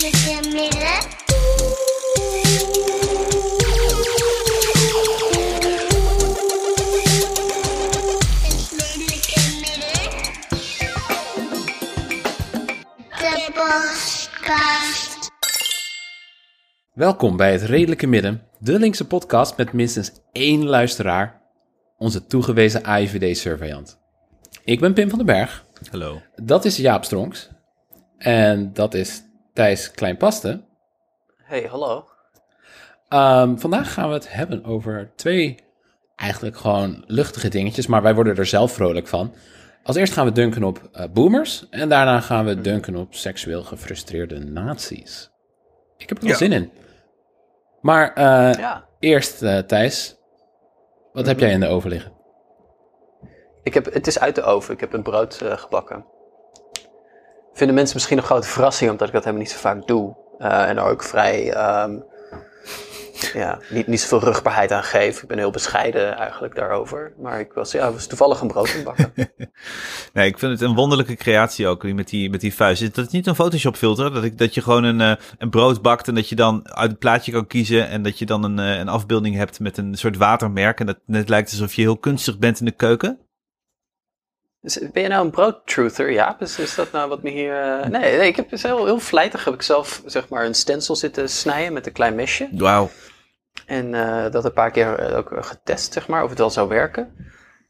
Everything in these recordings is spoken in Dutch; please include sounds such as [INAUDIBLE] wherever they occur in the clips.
Welkom bij het Redelijke Midden, de linkse podcast met minstens één luisteraar, onze toegewezen AIVD-surveillant. Ik ben Pim van den Berg, Hallo. dat is Jaap Stronks en dat is Thijs Kleinpaste. Hey, hallo. Ehm, vandaag gaan we het hebben over twee eigenlijk gewoon luchtige dingetjes, maar wij worden er zelf vrolijk van. Als eerst gaan we dunken op eh, boomers en daarna gaan we dunken op seksueel gefrustreerde nazi's. Ik heb er wel Ja. zin in. Maar eh, Ja, Eerst, eh, Thijs, wat heb jij in de oven liggen? ik heb, het is uit de oven. Ik heb een brood gebakken. Vinden mensen misschien een grote verrassing, omdat ik dat helemaal niet zo vaak doe. Eh, en er ook vrij, ehm, ja, niet, niet zoveel rugbaarheid aan geef. Ik ben heel bescheiden eigenlijk daarover. Maar ik was, ja, was toevallig een brood bakken. [LAUGHS] Nee, ik vind het een wonderlijke creatie ook met die, met die vuist. Is dat niet een Photoshop filter? Dat, ik, dat je gewoon een, eh, een brood bakt en dat je dan uit het plaatje kan kiezen. En dat je dan een, eh, een afbeelding hebt met een soort watermerk. En dat net lijkt alsof je heel kunstig bent in de keuken. Dus, ben je nou een broodtruther? Ja, is, is dat nou wat me hier... eh, Nee, nee, ik heb dus heel, heel vlijtig heb ik zelf zeg maar een stencil zitten snijden met een klein mesje. Wauw. En eh, dat een paar keer eh, ook getest, zeg maar, of het wel zou werken.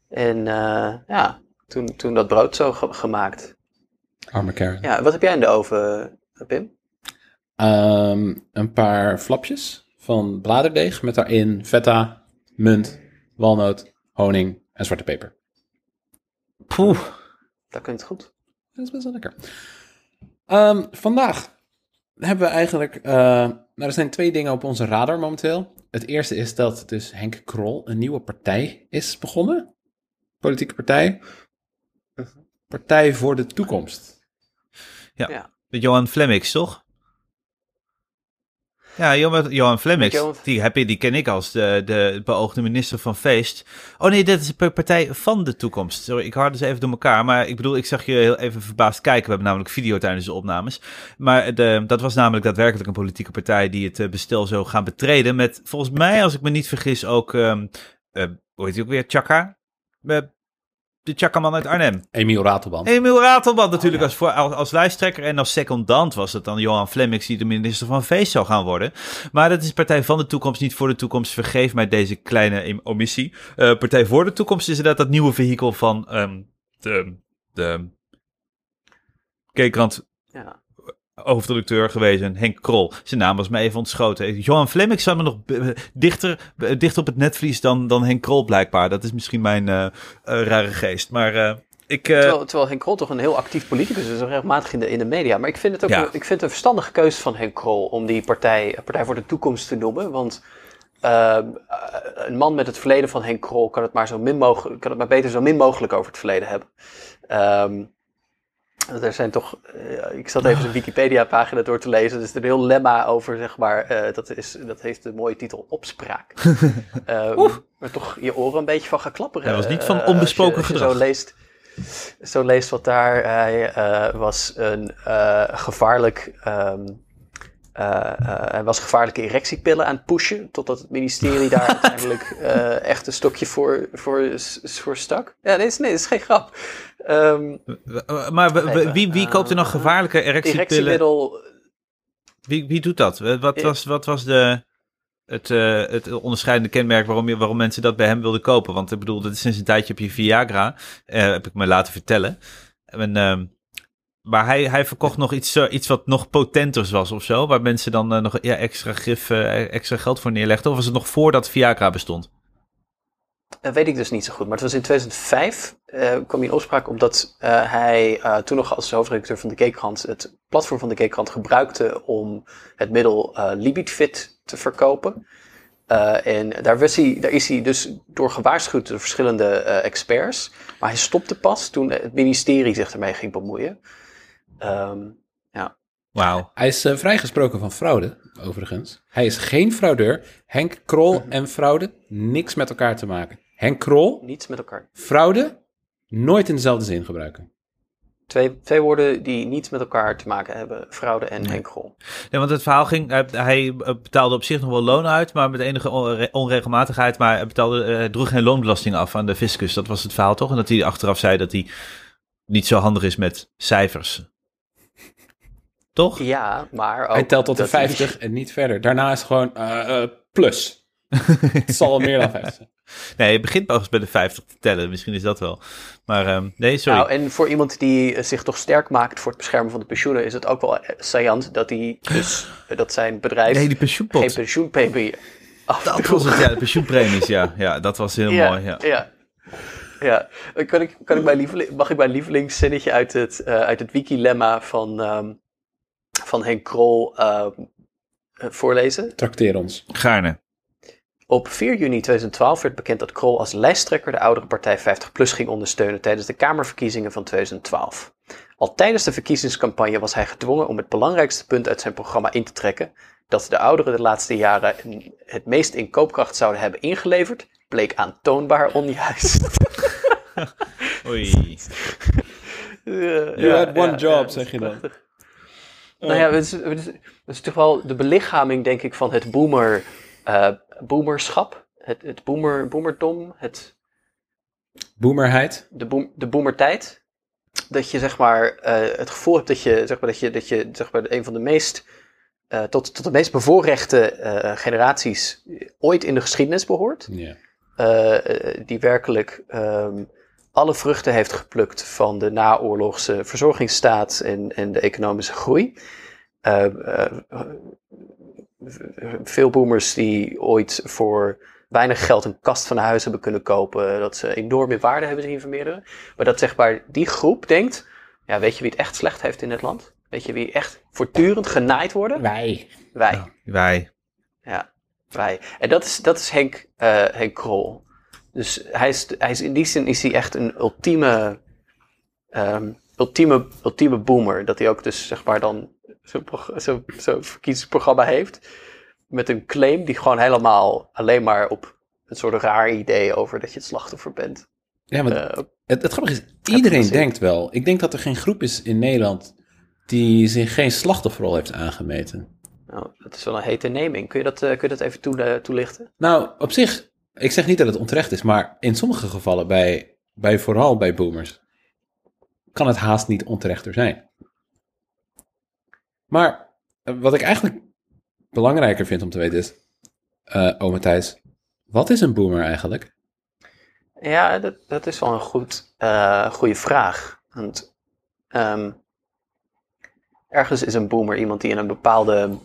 En eh, ja, toen, toen dat brood zo ge- gemaakt. Arme Karen. Ja, wat heb jij in de oven, Pim? Ehm, een paar flapjes van bladerdeeg met daarin feta, munt, walnoot, honing en zwarte peper. Poeh. Dat klinkt goed. Dat is best wel lekker. Ehm, vandaag hebben we eigenlijk... eh, nou, er zijn twee dingen op onze radar momenteel. Het eerste is dat dus Henk Krol een nieuwe partij is begonnen. Politieke partij. Partij voor de Toekomst. Ja. Ja. Met Johan Flemmix, toch? Ja, Johan, Flemmix, die, heb je, die ken ik als de, de beoogde minister van Feest. Oh nee, dat is de Partij van de Toekomst. Sorry, ik haalde ze even door elkaar. Maar ik bedoel, ik zag je heel even verbaasd kijken. We hebben namelijk video tijdens de opnames. Maar de, dat was namelijk daadwerkelijk een politieke partij die het eh, bestel zou gaan betreden. Met volgens mij, als ik me niet vergis, ook, ehm eh, hoe heet hij ook weer, Chaka? De Chakaman uit Arnhem. Emiel Ratelband. Emiel Ratelband natuurlijk als, voor, als, als lijsttrekker. En als secondant was het dan Johan Flemmix die de minister van Feest zou gaan worden. Maar dat is Partij van de Toekomst, niet voor de toekomst. Vergeef mij deze kleine omissie. Eh, Partij voor de Toekomst is inderdaad dat nieuwe vehikel van ehm, de, de Keekrand Ja. Hoofdredacteur gewezen, Henk Krol. Zijn naam was me even ontschoten. Johan Flemmix zat me nog dichter, dichter op het netvlies dan, dan Henk Krol blijkbaar. Dat is misschien mijn eh, eh, rare geest. Maar eh, ik... Terwijl, terwijl Henk Krol toch een heel actief politicus is, regelmatig in de, in de media. Maar ik vind het ook Ja. een, ik vind het een verstandige keuze van Henk Krol om die partij, Partij voor de Toekomst te noemen. Want een man met het verleden van Henk Krol kan het maar, zo min mogelijk, kan het maar beter zo min mogelijk over het verleden hebben. Ehm, er zijn toch, eh, ik zat even [LAUGHS] zijn Wikipedia-pagina door te lezen. Er is een heel lemma over, zeg maar. eh, dat, is, dat heeft de mooie titel Opspraak. [LAUGHS] Ehm, maar toch je oren een beetje van gaan klapperen. Hij was niet van eh, als je- onbesproken als je gedrag. Zo leest, zo leest wat daar. Hij eh, was een eh, gevaarlijk. ehm, eh, eh, hij was gevaarlijke erectiepillen aan het pushen. Totdat het ministerie daar [LAUGHS] uiteindelijk eh, echt een stokje voor, voor, voor stak. Ja, nee, nee, dat is geen grap. Ehm Eh, Maar Even, wie, wie koopt er nog eh, gevaarlijke erectiepillen? erectiemiddel. Wie, wie doet dat? Eh, Wat Eh, was, wat was de, het, eh, het onderscheidende kenmerk waarom, je, waarom mensen dat bij hem wilden kopen? Want ik bedoel, dat is sinds een tijdje heb je Viagra, eh, heb ik me laten vertellen. En, ehm, maar hij, hij verkocht nog iets, eh, iets wat nog potenter was of zo, waar mensen dan eh, nog ja, extra gif, eh, extra geld voor neerlegden. Of was het nog voordat Viagra bestond? Dat weet ik dus niet zo goed. Maar het was in 2005 eh, kwam hij in opspraak omdat hij toen nog als hoofdredacteur van de Keekrand het platform van de Keekrand gebruikte om het middel Libidfit te verkopen. En daar, daar is hij dus door gewaarschuwd door verschillende experts. Maar hij stopte pas toen het ministerie zich ermee ging bemoeien. Ehm, Wauw. Hij is eh, vrijgesproken van fraude, overigens. Hij is geen fraudeur. Henk Krol en fraude, niks met elkaar te maken. Henk Krol, niets met elkaar. fraude, nooit in dezelfde zin gebruiken. Twee, twee woorden die niets met elkaar te maken hebben. Fraude en Henk Grol. Nee, want het verhaal ging, hij, hij betaalde op zich nog wel loon uit, maar met enige onre- onregelmatigheid. Maar hij betaalde, eh, hij droeg geen loonbelasting af aan de fiscus. Dat was het verhaal toch? En dat hij achteraf zei dat hij niet zo handig is met cijfers. Toch? Ja, maar ook Hij telt tot de dat hij- 50 en niet verder. Daarna is het gewoon eh, eh, plus. [LAUGHS] het zal wel meer dan 50 zijn. Nee, je begint pas bij de 50 te tellen. Misschien is dat wel. Maar ehm, nee, sorry. Nou, en voor iemand die eh, zich toch sterk maakt voor het beschermen van de pensioenen, is het ook wel saillant dat hij dus dat zijn bedrijf nee, die pensioenpot. geen pensioenpremie Dat was het, ja, de pensioenpremies, ja. Ja, dat was heel ja, mooi, ja. Ja. ja. Kan ik, kan ik mijn lieveling, mag ik mijn lievelingszinnetje uit het, eh, uit het wiki-lemma van, ehm, van Henk Krol ehm, eh, voorlezen? Trakteer ons. Gaarne. Op 4 juni 2012 werd bekend dat Krol als lijsttrekker de oudere partij 50PLUS ging ondersteunen tijdens de Kamerverkiezingen van 2012. Al tijdens de verkiezingscampagne was hij gedwongen om het belangrijkste punt uit zijn programma in te trekken, dat de ouderen de laatste jaren het meest in koopkracht zouden hebben ingeleverd, bleek aantoonbaar onjuist. [LAUGHS] Oei. [LAUGHS] You had one job, zeg je dan. Nou ja, het is, het, is, het is toch wel de belichaming, denk ik, van het boomer, eh, boomerschap. Het, het boomer, boomerdom, het, Boomerheid. de, boom, de boomertijd. Dat je zeg maar eh, het gevoel hebt dat je, zeg maar, dat je, dat je zeg maar, een van de meest, eh, tot, tot de meest bevoorrechte generaties ooit in de geschiedenis behoort. Ja. die werkelijk ehm, alle vruchten heeft geplukt van de naoorlogse verzorgingsstaat en, en de economische groei. Eh, eh, veel boomers die ooit voor weinig geld een kast van een huis hebben kunnen kopen, dat ze enorm in waarde hebben zien vermeerderen. Maar dat zeg maar die groep denkt, ja, weet je wie het echt slecht heeft in het land? Weet je wie echt voortdurend genaaid worden? Wij. Wij. Wij. Ja, wij. En dat is, dat is Henk, eh, Henk Krol. Dus hij is, hij is in die zin is hij echt een ultieme, ehm, ultieme, ultieme boomer. Dat hij ook dus zeg maar dan zo'n zo, zo'n verkiezingsprogramma heeft. Met een claim die gewoon helemaal alleen maar op een soort raar idee over dat je het slachtoffer bent. Ja, want eh, het, het grappige is, iedereen denkt wel. Ik denk dat er geen groep is in Nederland die zich geen slachtofferrol heeft aangemeten. nou, dat is wel een hete naming. Kun je dat, eh, kun je dat even toe, toelichten? Nou, op zich, ik zeg niet dat het onterecht is, maar in sommige gevallen, bij, bij vooral bij boomers, kan het haast niet onterechter zijn. Maar eh, wat ik eigenlijk belangrijker vind om te weten is, eh ome Thijs, wat is een boomer eigenlijk? Ja, dat, dat is wel een goed, eh, goede vraag. Want ehm, ergens is een boomer iemand die in een bepaalde,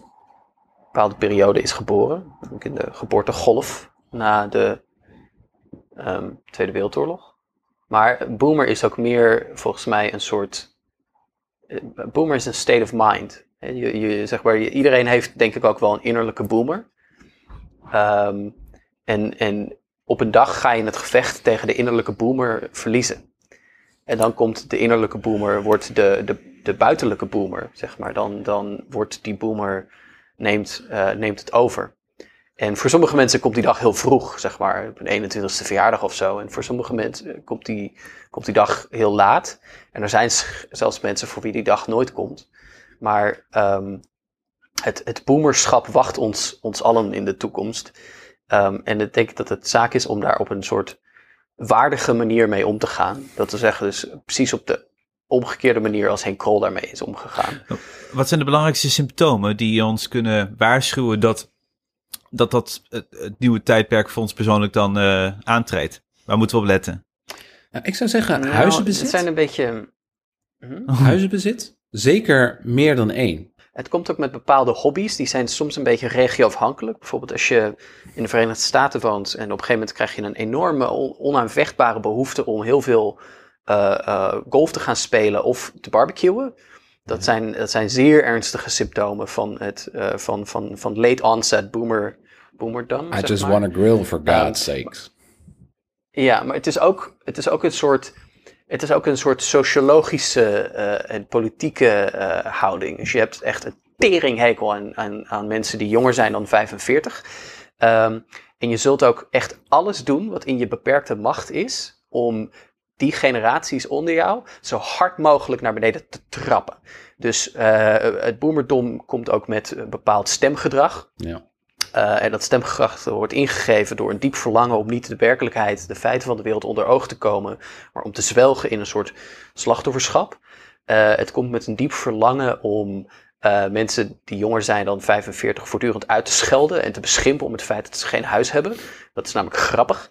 bepaalde periode is geboren. In de geboortegolf na de ehm, Tweede Wereldoorlog. Maar boomer is ook meer volgens mij een soort. eh, Boomer is een state of mind. Je, je, zeg maar, iedereen heeft denk ik ook wel een innerlijke boomer. Ehm, en, en op een dag ga je het gevecht tegen de innerlijke boomer verliezen. En dan komt de innerlijke boomer, wordt de, de, de buitenlijke boomer, zeg maar. Dan, dan wordt die boomer, neemt, eh, neemt het over. En voor sommige mensen komt die dag heel vroeg, zeg maar, op een 21ste verjaardag of zo. En voor sommige mensen komt die, komt die dag heel laat. En er zijn zelfs mensen voor wie die dag nooit komt. Maar ehm, het, het boomerschap wacht ons, ons allen in de toekomst. Ehm, en ik denk dat het zaak is om daar op een soort waardige manier mee om te gaan. Dat we zeggen, dus precies op de omgekeerde manier als Henk Krol daarmee is omgegaan. Wat zijn de belangrijkste symptomen die ons kunnen waarschuwen dat dat, dat het, het nieuwe tijdperk voor ons persoonlijk dan eh, aantreedt? Waar moeten we op letten? Nou, ik zou zeggen, Nou, huizenbezit. Het zijn een beetje... Hm? [LAUGHS] Huizenbezit? Zeker meer dan één. Het komt ook met bepaalde hobby's. Die zijn soms een beetje regioafhankelijk. Bijvoorbeeld als je in de Verenigde Staten woont en op een gegeven moment krijg je een enorme, on- onaanvechtbare behoefte om heel veel eh, eh, golf te gaan spelen of te barbecuen. Dat zijn, dat zijn zeer ernstige symptomen van, het, eh, van, van, van late onset boomer, boomerdom. I just maar. want to grill for Ja. God's sakes. Ja, maar het is ook, het is ook een soort. Het is ook een soort sociologische eh, en politieke eh, houding. Dus je hebt echt een teringhekel aan, aan, aan mensen die jonger zijn dan 45. Ehm, en je zult ook echt alles doen wat in je beperkte macht is om die generaties onder jou zo hard mogelijk naar beneden te trappen. Dus eh, het boomerdom komt ook met een bepaald stemgedrag. Ja. Uh, en dat stemgedrag wordt ingegeven door een diep verlangen om niet de werkelijkheid, de feiten van de wereld onder oog te komen, maar om te zwelgen in een soort slachtofferschap. Uh, het komt met een diep verlangen om uh, mensen die jonger zijn dan 45 voortdurend uit te schelden en te beschimpen om het feit dat ze geen huis hebben. Dat is namelijk grappig.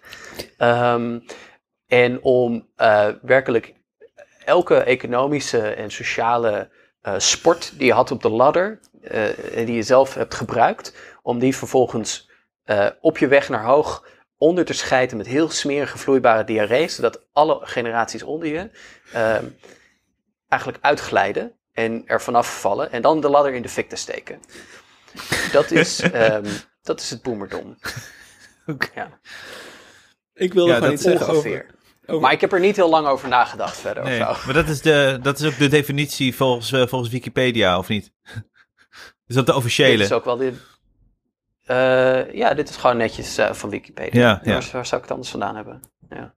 Um, en om werkelijk elke economische en sociale sport die je had op de ladder, die je zelf hebt gebruikt, om die vervolgens uh, op je weg naar hoog onder te schijten met heel smerige vloeibare diarree, zodat alle generaties onder je uh, eigenlijk uitglijden en er vanaf vallen en dan de ladder in de fik te steken. Dat is, um, [LAUGHS] dat is het boemerdom. Okay. Ja. Ik wilde Ja, gewoon dat iets zeggen over... over- Maar ik heb er niet heel lang over nagedacht verder. Nee, Of zo. maar dat is, de, dat is ook de definitie volgens, eh, volgens Wikipedia, of niet? [LAUGHS] Is dat de Dit officiële? is ook wel de. eh, ja, dit is gewoon netjes eh, van Wikipedia. Ja, ja. Waar, waar zou ik het anders vandaan hebben? Ja.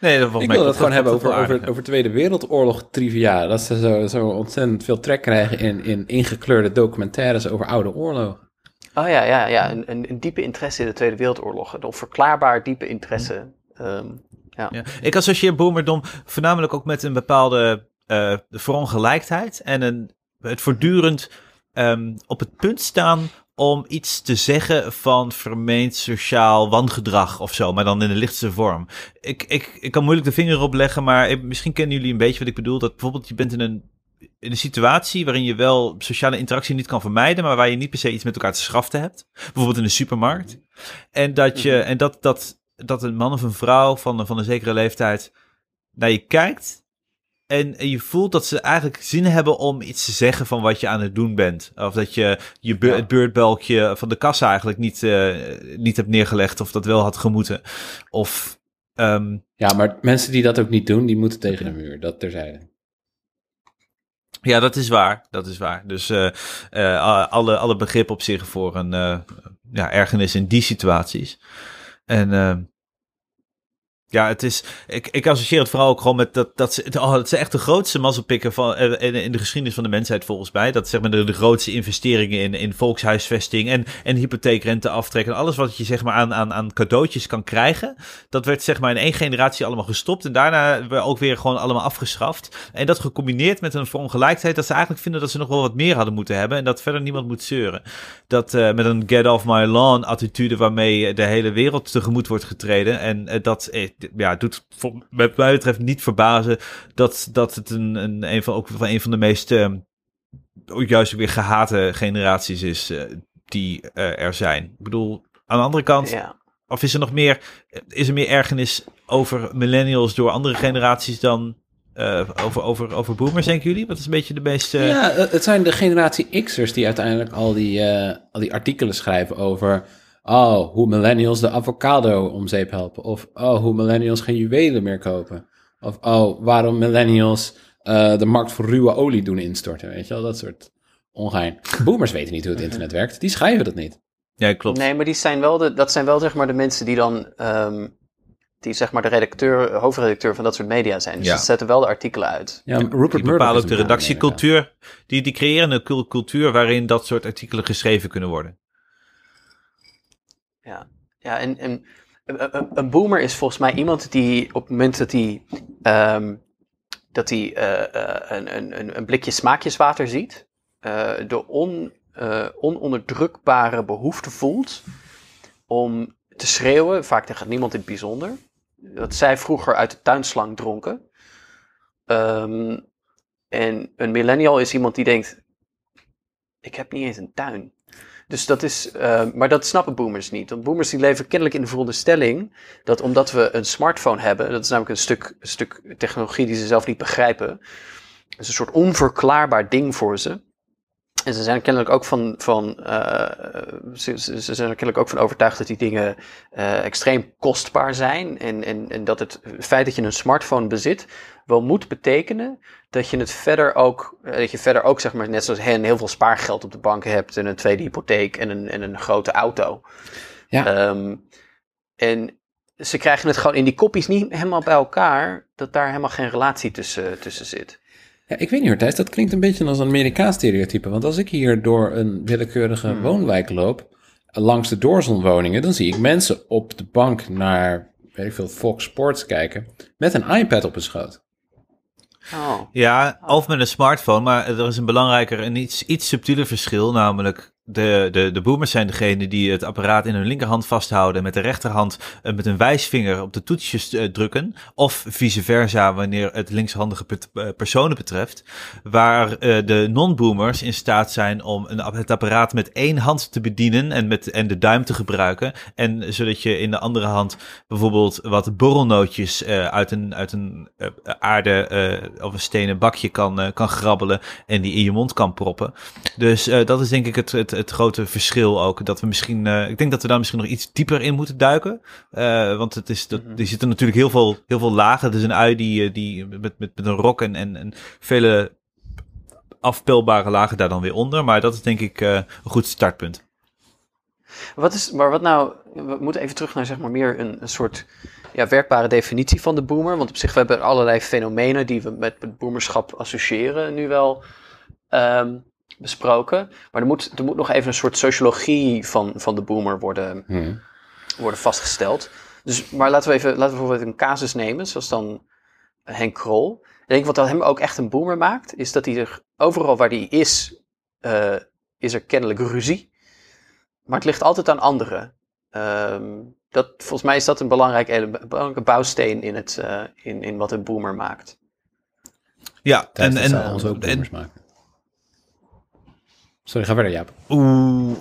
Nee, dat volgens Ik wil het gewoon hebben over, over, over Tweede Wereldoorlog trivia. Dat ze zo, zo ontzettend veel trek krijgen in, in ingekleurde documentaires over oude oorlogen. Oh ja, ja, ja. Een, een, een diepe interesse in de Tweede Wereldoorlog. Een onverklaarbaar diepe interesse. Ehm, Ja. Ik associeer boomerdom voornamelijk ook met een bepaalde eh verongelijkheid en een, het voortdurend ehm, op het punt staan om iets te zeggen van vermeend sociaal wangedrag of zo, maar dan in de lichtste vorm. Ik, ik, ik kan moeilijk de vinger op leggen, maar ik- misschien kennen jullie een beetje wat ik bedoel. Dat bijvoorbeeld je bent in een, in een situatie waarin je wel sociale interactie niet kan vermijden, maar waar je niet per se iets met elkaar te schaften hebt. Bijvoorbeeld in de supermarkt. En dat je, en dat, dat, dat een man of een vrouw van, van een zekere leeftijd naar je kijkt. En, en je voelt dat ze eigenlijk zin hebben om iets te zeggen van wat je aan het doen bent. Of dat je, je beur- Ja. het beurtbalkje van de kassa eigenlijk niet, eh, niet hebt neergelegd. Of dat wel had gemoeten. Of ehm, Ja, maar mensen die dat ook niet doen, die moeten tegen de muur. Dat terzijde. Ja, dat is waar. Dat is waar. Dus eh, eh, alle, alle begrip op zich voor een eh, ja, ergernis in die situaties. En ja, het is. Ik, ik associeer het vooral ook gewoon met dat. dat ze, oh, het is echt de grootste mazzelpikken van, in, in de geschiedenis van de mensheid, volgens mij. Dat zeg maar de, de grootste investeringen in, in volkshuisvesting en, en hypotheekrenteaftrek. En alles wat je zeg maar aan, aan, aan cadeautjes kan krijgen. Dat werd zeg maar in één generatie allemaal gestopt. En daarna weer ook weer gewoon allemaal afgeschaft. En dat gecombineerd met een verongelijkheid. Dat ze eigenlijk vinden dat ze nog wel wat meer hadden moeten hebben. En dat verder niemand moet zeuren. Dat eh, met een get off my lawn attitude waarmee de hele wereld tegemoet wordt getreden. En eh, dat eh, ja, doet voor, wat mij betreft niet verbazen dat, dat het een, een, een, van, ook van een van de meest eh, ook juist weer gehate generaties is eh, die eh, er zijn. Ik bedoel, aan de andere kant, ja. of is er nog meer, is er meer ergernis over millennials door andere generaties dan eh, over, over, over boomers, denken jullie? Wat is een beetje de meest... eh, Ja, het het zijn de generatie X'ers die uiteindelijk al die, eh, al die artikelen schrijven over... Oh, hoe millennials de avocado om zeep helpen. Of oh, hoe millennials geen juwelen meer kopen. Of oh, waarom millennials eh, de markt voor ruwe olie doen instorten. Weet je wel, dat soort ongein. Boomers weten niet hoe het internet werkt. Die schrijven dat niet. Ja, klopt. Nee, maar die zijn wel de, dat zijn wel zeg maar de mensen die dan, ehm, die zeg maar de redacteur, hoofdredacteur van dat soort media zijn. Dus Ja. ze zetten wel de artikelen uit. Ja, Rupert Die Murdoch bepalen ook de redactiecultuur. Die, die creëren een cul- cultuur waarin dat soort artikelen geschreven kunnen worden. Ja, ja en, en een, boomer is volgens mij iemand die op het moment dat hij ehm, dat hij eh, eh, een, een, een- blikje smaakjeswater ziet, eh, de on, ononderdrukbare behoefte voelt om te schreeuwen, vaak tegen niemand in het bijzonder, dat zij vroeger uit de tuinslang dronken. Ehm, en een millennial is iemand die denkt, ik heb niet eens een tuin. Dus dat is, eh, maar dat snappen boomers niet. Want boomers die leven kennelijk in de veronderstelling dat omdat we een smartphone hebben, dat is namelijk een stuk, stuk technologie die ze zelf niet begrijpen, is een soort onverklaarbaar ding voor ze. En ze zijn kennelijk ook van, van eh, ze zijn er kennelijk ook van overtuigd dat die dingen eh, extreem kostbaar zijn. En, en, en dat het feit dat je een smartphone bezit wel moet betekenen dat je het verder ook, eh, dat je verder ook zeg maar net zoals hen heel veel spaargeld op de bank hebt en een tweede hypotheek en een, en een grote auto. Ja. Ehm, en ze krijgen het gewoon in die kopjes niet helemaal bij elkaar, dat daar helemaal geen relatie tussen, tussen zit. Ja, ik weet niet hoor, Thijs, dat klinkt een beetje als een Amerikaans stereotype. Want als ik hier door een willekeurige woonwijk loop, langs de doorzonwoningen, dan zie ik mensen op de bank naar, weet ik veel, Fox Sports kijken, met een iPad op hun schoot. Oh. Ja, of met een smartphone, maar er is een belangrijker en iets, iets subtieler verschil, namelijk de, de, de boomers zijn degene die het apparaat in hun linkerhand vasthouden en met de rechterhand eh, met een wijsvinger op de toetsjes eh, drukken, of vice versa wanneer het linkshandige eh, personen betreft, waar de non-boomers in staat zijn om een, het apparaat met één hand te bedienen en, met, en de duim te gebruiken, en zodat je in de andere hand bijvoorbeeld wat borrelnootjes uit een, uit een aarde of een stenen bakje kan, kan grabbelen en die in je mond kan proppen. Dus dat is denk ik het, het grote verschil ook. Dat we misschien, eh, ik denk dat we daar misschien nog iets dieper in moeten duiken. Eh, want het is, dat, er zitten natuurlijk heel veel, heel veel lagen. Het is een ui die, eh, die met, met, met een rok en, en, en vele afpilbare lagen daar dan weer onder. Maar dat is denk ik een goed startpunt. Wat is, maar wat nou, we moeten even terug naar zeg maar meer een, een soort ja, werkbare definitie van de boomer. Want op zich, we hebben allerlei fenomenen die we met het boomerschap associëren nu wel ehm, besproken. Maar er moet, er moet nog even een soort sociologie van, van de boomer worden, Hmm. worden vastgesteld. Dus, maar laten we even, laten we bijvoorbeeld een casus nemen, zoals dan Henk Krol. Ik denk wat dat hem ook echt een boomer maakt, is dat hij er overal waar hij is, eh, is er kennelijk ruzie. Maar het ligt altijd aan anderen. Ehm, dat, volgens mij is dat een belangrijk belangrijke bouwsteen in, het, eh, in, in wat een boomer maakt. Ja, en, en, ons ook en, boomers maken. Sorry, ga verder, Jaap. Oeh.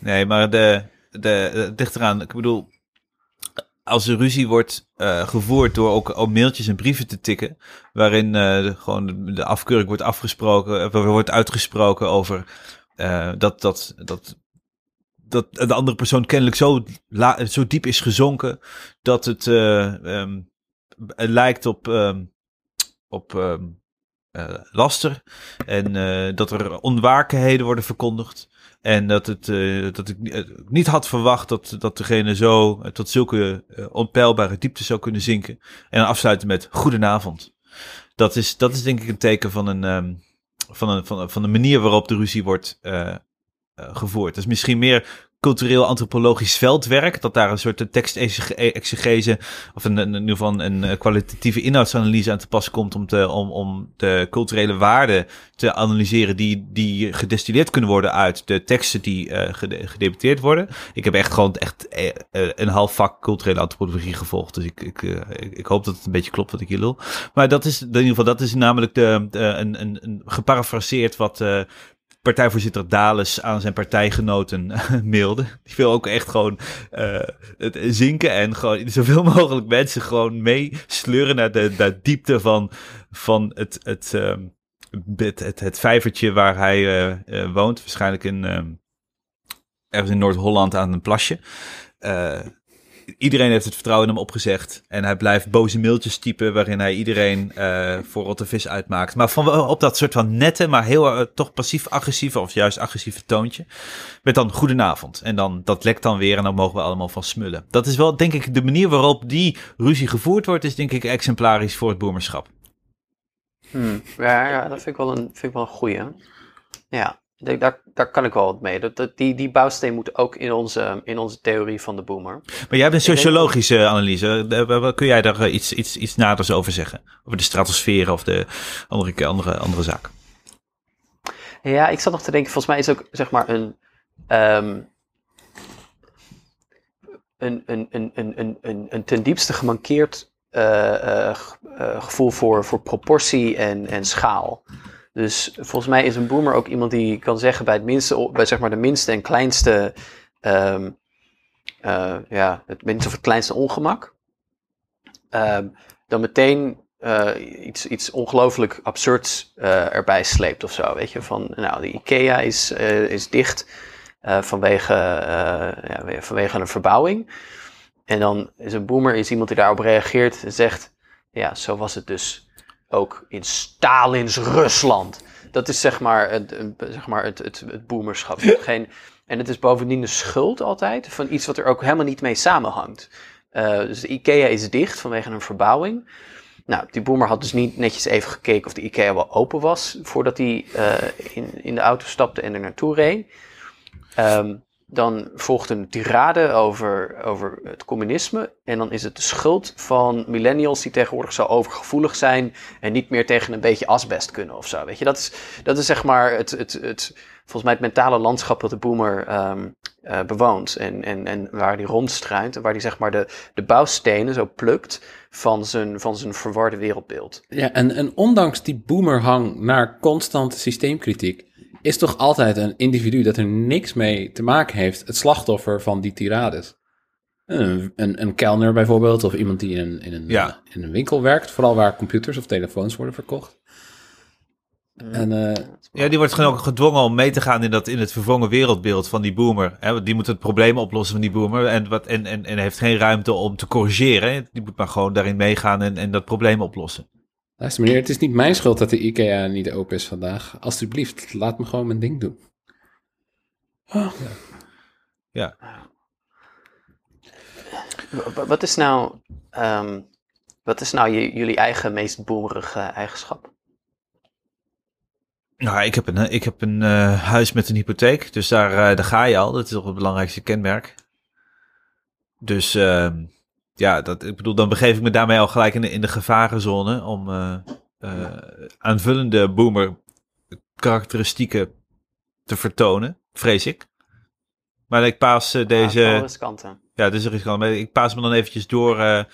Nee, maar de, de, het ligt eraan. Ik bedoel, als er ruzie wordt eh, gevoerd door ook, ook mailtjes en brieven te tikken, waarin eh, de, gewoon de, de afkeuring wordt afgesproken, eh, wordt uitgesproken over eh, dat, dat, dat, dat de andere persoon kennelijk zo, la, zo diep is gezonken dat het eh, ehm, lijkt op, ehm, op ehm, eh, laster. En eh, dat er onwaarheden worden verkondigd. En dat, het, eh, dat ik ni- eh, niet had verwacht dat, dat degene zo eh, tot zulke eh, onpeilbare diepte zou kunnen zinken. En afsluiten met goedenavond. Dat is, dat is denk ik een teken van een, ehm, van een, van, van de manier waarop de ruzie wordt eh, eh, gevoerd. Is misschien meer cultureel-antropologisch veldwerk, dat daar een soort tekstexegese of een, in ieder geval een kwalitatieve inhoudsanalyse aan te pas komt om, te, om, om de culturele waarden te analyseren die, die gedestilleerd kunnen worden uit de teksten die eh, gede- gedebuteerd worden. Ik heb echt gewoon echt eh, eh, een half vak culturele antropologie gevolgd, dus ik, ik, ik, hoop dat het een beetje klopt wat ik hier lul. Maar dat is in ieder geval, dat is namelijk de, een, een, een geparafraseerd wat partijvoorzitter Dales aan zijn partijgenoten [LAUGHS] mailde. Die wil ook echt gewoon eh, het zinken en gewoon zoveel [LAUGHS] mogelijk mensen gewoon meesleuren naar de, diepte van, van het, het, ehm, het, het, vijvertje waar hij eh, eh, woont. Waarschijnlijk in, ehm, ergens in Noord-Holland aan een plasje. Iedereen heeft het vertrouwen in hem opgezegd. En hij blijft boze mailtjes typen waarin hij iedereen eh voor rotte vis uitmaakt. Maar van, op dat soort van nette, maar heel eh, toch passief-agressieve of juist agressieve toontje. Met dan goedenavond. En dan dat lekt dan weer en dan mogen we allemaal van smullen. Dat is wel, denk ik, de manier waarop die ruzie gevoerd wordt, is denk ik exemplarisch voor het boemerschap. Hmm. Ja, ja, dat vind ik wel een, vind ik wel een goeie. Ja, daar, daar kan ik wel wat mee. Dat, die, die bouwsteen moet ook in onze, in onze theorie van de boomer. Maar jij hebt een denk- sociologische analyse. Kun jij daar eh, iets, iets, iets naders over zeggen? Over de stratosfeer of de andere, andere, andere zaak? Ja, ik zat nog te denken, volgens mij is ook zeg maar een, ehm, een, een, een, een, een, een, een ten diepste gemankeerd eh, eh, gevoel voor, voor proportie en, en schaal. Dus volgens mij is een boomer ook iemand die kan zeggen bij, het minste, bij zeg maar de minste en kleinste, ehm, eh, ja, het minste of het kleinste ongemak, ehm, dan meteen eh, iets, iets ongelooflijk absurds eh, erbij sleept of zo. Weet je, van nou, de IKEA is, is dicht vanwege, ja, vanwege een verbouwing. En dan is een boomer is iemand die daarop reageert en zegt: Ja, zo was het dus ook in Stalins Rusland. Dat is zeg maar het, zeg maar het, het, het boomerschap. [LAUGHS] Geen, En het is bovendien de schuld altijd van iets wat er ook helemaal niet mee samenhangt. Eh, dus de IKEA is dicht vanwege een verbouwing. Nou, die boemer had dus niet netjes even gekeken of de IKEA wel open was voordat hij eh, in, in de auto stapte en er naartoe reed. Ehm, dan volgt een tirade over, over het communisme. En dan is het de schuld van millennials die tegenwoordig zo overgevoelig zijn en niet meer tegen een beetje asbest kunnen of zo. Weet je, dat is, dat is zeg maar het, het, het, volgens mij het mentale landschap dat de boomer ehm, eh, bewoont. En, en, en waar hij rondstruint en waar hij zeg maar de, de bouwstenen zo plukt van zijn, van zijn verwarde wereldbeeld. Ja, en, en ondanks die boomerhang naar constante systeemkritiek, is toch altijd een individu dat er niks mee te maken heeft, het slachtoffer van die tirades. Een, een, een kelner bijvoorbeeld, of iemand die in een, in, een, Ja. in een winkel werkt, vooral waar computers of telefoons worden verkocht. En eh, Ja, die wordt gewoon ook gedwongen om mee te gaan in, dat, in het verwrongen wereldbeeld van die boomer. Hè? Die moet het probleem oplossen van die boomer. En, wat, en, en, en heeft geen ruimte om te corrigeren. Die moet maar gewoon daarin meegaan en, en dat probleem oplossen. Luister meneer, het is niet mijn schuld dat de IKEA niet open is vandaag. Alsjeblieft, laat me gewoon mijn ding doen. Oh, Ja. Wa- Wat is nou, ehm, wat is nou je- jullie eigen meest boomerige eigenschap? Nou, ik heb een, ik heb een eh, huis met een hypotheek. Dus daar, eh, daar ga je al. Dat is toch het belangrijkste kenmerk. Dus ehm, ja, dat, ik bedoel, dan begeef ik me daarmee al gelijk in de, in de gevarenzone om eh, eh, aanvullende boomer karakteristieken te vertonen, vrees ik. Maar ik paas eh, deze... riskanten. Ja, dus er is gewoon. maar Ik paas me dan eventjes door eh,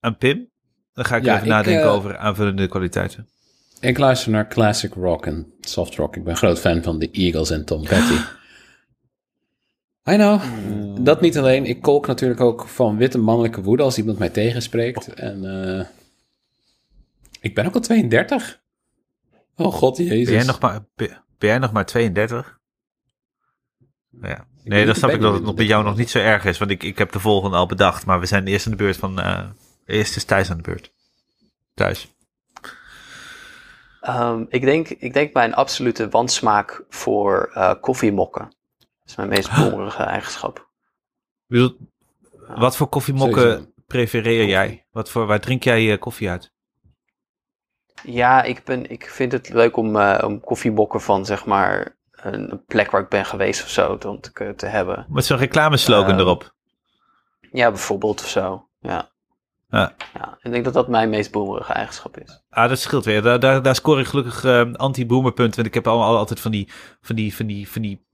aan Pim. Dan ga ik Ja, even ik, nadenken over aanvullende kwaliteiten. Ik luister naar classic rock en soft rock. Ik ben groot fan van de Eagles en Tom Petty. [LAUGHS] I know. Dat niet alleen. Ik kolk natuurlijk ook van witte mannelijke woede als iemand mij tegenspreekt. En eh, ik ben ook al 32. Oh god, jezus. Ben jij nog maar, ben ben jij nog maar 32? Ja. Nee, dan snap ik dat het nog bij jou nog niet zo erg is. Want ik, ik heb de volgende al bedacht. Maar we zijn eerst aan de beurt van... eh eerst is Thijs aan de beurt. Thuis. Ehm, ik, denk, ik denk bij een absolute wansmaak voor eh, koffiemokken. Dat is mijn meest boomerige eigenschap. Bedoel, wat voor koffiemokken Sowieso. prefereer jij? Wat voor, waar drink jij je koffie uit? Ja, ik, ben, ik vind het leuk om, eh, om koffiemokken van zeg maar een een plek waar ik ben geweest of zo te, te, te hebben. Met zo'n reclameslogan Ehm, erop. Ja, bijvoorbeeld of zo. Ja. Ja. ja. Ik denk dat dat mijn meest boomerige eigenschap is. Ah, dat scheelt weer. Daar, daar, daar scoor ik gelukkig eh, anti-boomer punten. Want ik heb allemaal altijd van die, van die, van die, van die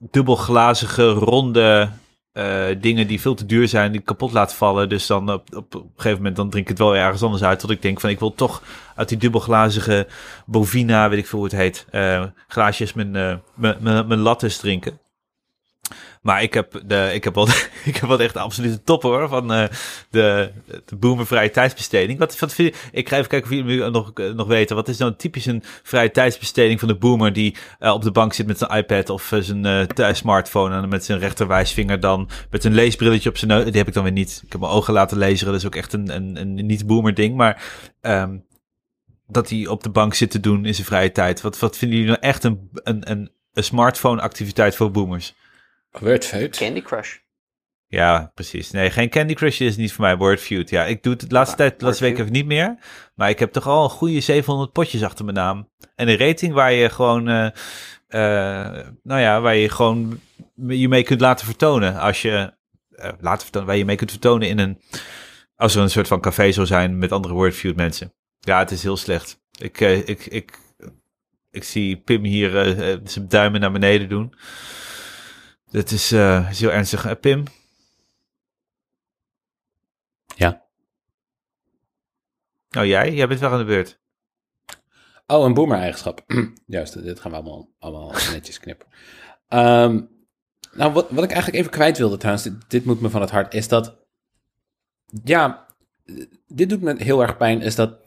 dubbelglazige, ronde eh, dingen die veel te duur zijn, die kapot laten vallen. Dus dan op, op, een gegeven moment dan drink ik het wel ergens anders uit. Tot ik denk van ik wil toch uit die dubbelglazige Bovina, weet ik veel hoe het heet, eh, glaasjes mijn, eh, mijn, mijn, mijn lattes drinken. Maar ik heb, de, ik heb, wel, [LAUGHS] ik heb wel echt de absolute top hoor, van eh, de, de boomervrije tijdsbesteding. Wat, wat vind je, ik ga even kijken of jullie nu nog, eh, nog weten. Wat is nou typisch een vrije tijdsbesteding van de boomer die eh, op de bank zit met zijn iPad of zijn smartphone en met zijn rechterwijsvinger dan met een leesbrilletje op zijn neus. Die heb ik dan weer niet. Ik heb mijn ogen laten lezen. Dat is ook echt een, een, een niet-boomer ding. Maar ehm, dat hij op de bank zit te doen in zijn vrije tijd. Wat, wat vinden jullie nou echt een, een, een, een smartphone activiteit voor boomers? Wordfeud. Candy Crush. Ja, precies. Nee, geen Candy Crush is niet voor mij. Wordfeud. Ja, ik doe het de laatste Ja, tijd, de laatste week even niet meer. Maar ik heb toch al een goede 700 potjes achter mijn naam. En een rating waar je gewoon, eh, eh, nou ja, waar je gewoon je mee kunt laten vertonen. Als je, eh, laten vertonen, waar je mee kunt vertonen in een, als er een soort van café zou zijn met andere Wordfeud mensen. Ja, het is heel slecht. Ik, eh, ik, ik, ik zie Pim hier zijn duimen naar beneden doen. Dat is, eh, is heel ernstig. Pim, Ja. Oh, jij? Jij bent wel aan de beurt. Oh, een boomer-eigenschap. [CLEARS THROAT] Juist, dit gaan we allemaal, allemaal netjes knippen. Ehm, nou, wat, wat ik eigenlijk even kwijt wilde trouwens, dit, dit moet me van het hart, is dat... Ja, dit doet me heel erg pijn, is dat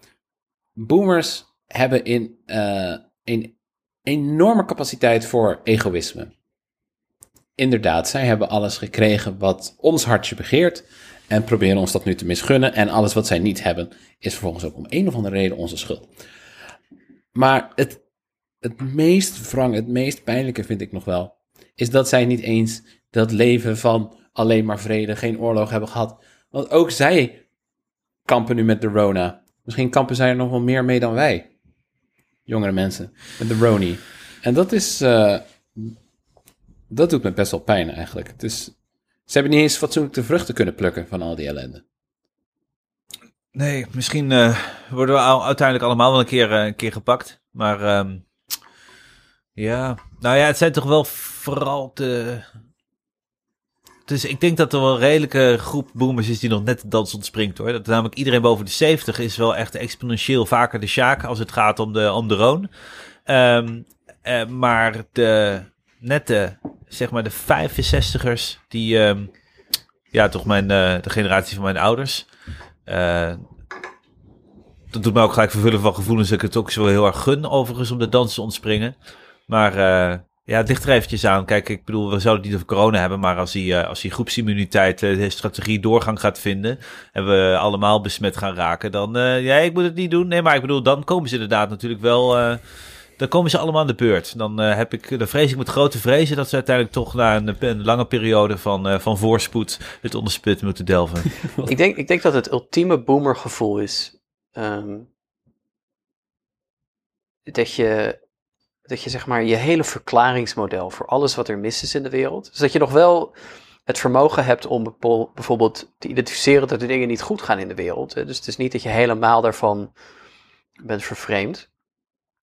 boomers hebben in, eh, een enorme capaciteit voor egoïsme. Inderdaad, zij hebben alles gekregen wat ons hartje begeert en proberen ons dat nu te misgunnen. En alles wat zij niet hebben, is vervolgens ook om een of andere reden onze schuld. Maar het, het meest wrang, het meest pijnlijke vind ik nog wel, is dat zij niet eens dat leven van alleen maar vrede, geen oorlog hebben gehad. Want ook zij kampen nu met de Rona. Misschien kampen zij er nog wel meer mee dan wij. Jongere mensen. Met de Roni. En dat is... eh, dat doet me best wel pijn eigenlijk. Het is, ze hebben niet eens fatsoenlijk de vruchten kunnen plukken van al die ellende. Nee, misschien eh, worden we uiteindelijk allemaal wel een keer, eh, een keer gepakt. Maar ehm, ja, nou ja, het zijn toch wel vooral de... Dus ik denk dat er wel een redelijke groep boomers is die nog net de dans ontspringt hoor. Dat namelijk iedereen boven de 70 is wel echt exponentieel vaker de Sjaak als het gaat om de, om de Roon. Ehm, eh, maar de, net de, zeg maar de 65ers, die, ehm, ja toch mijn, eh, de generatie van mijn ouders... Eh, dat doet mij ook gelijk vervullen van gevoelens ik het ook zo heel erg gun, overigens, om de dans te ontspringen. Maar eh, ja, het ligt er eventjes aan. Kijk, ik bedoel, we zouden het niet over corona hebben, maar als die, als die groepsimmuniteit de strategie doorgang gaat vinden en we allemaal besmet gaan raken, dan, ja, ik moet het niet doen. Nee, maar ik bedoel, dan komen ze inderdaad natuurlijk wel, dan komen ze allemaal aan de beurt. Dan eh, heb ik, dan vrees ik met grote vrezen dat ze uiteindelijk toch na een, lange periode van, eh, van voorspoed het ondersput moeten delven. [LAUGHS] Ik denk, ik denk dat het ultieme boomergevoel is. ehm, dat je, dat je zeg maar je hele verklaringsmodel voor alles wat er mis is in de wereld. Dus dat je nog wel het vermogen hebt om bijvoorbeeld te identificeren dat er dingen niet goed gaan in de wereld. Dus het is niet dat je helemaal daarvan bent vervreemd.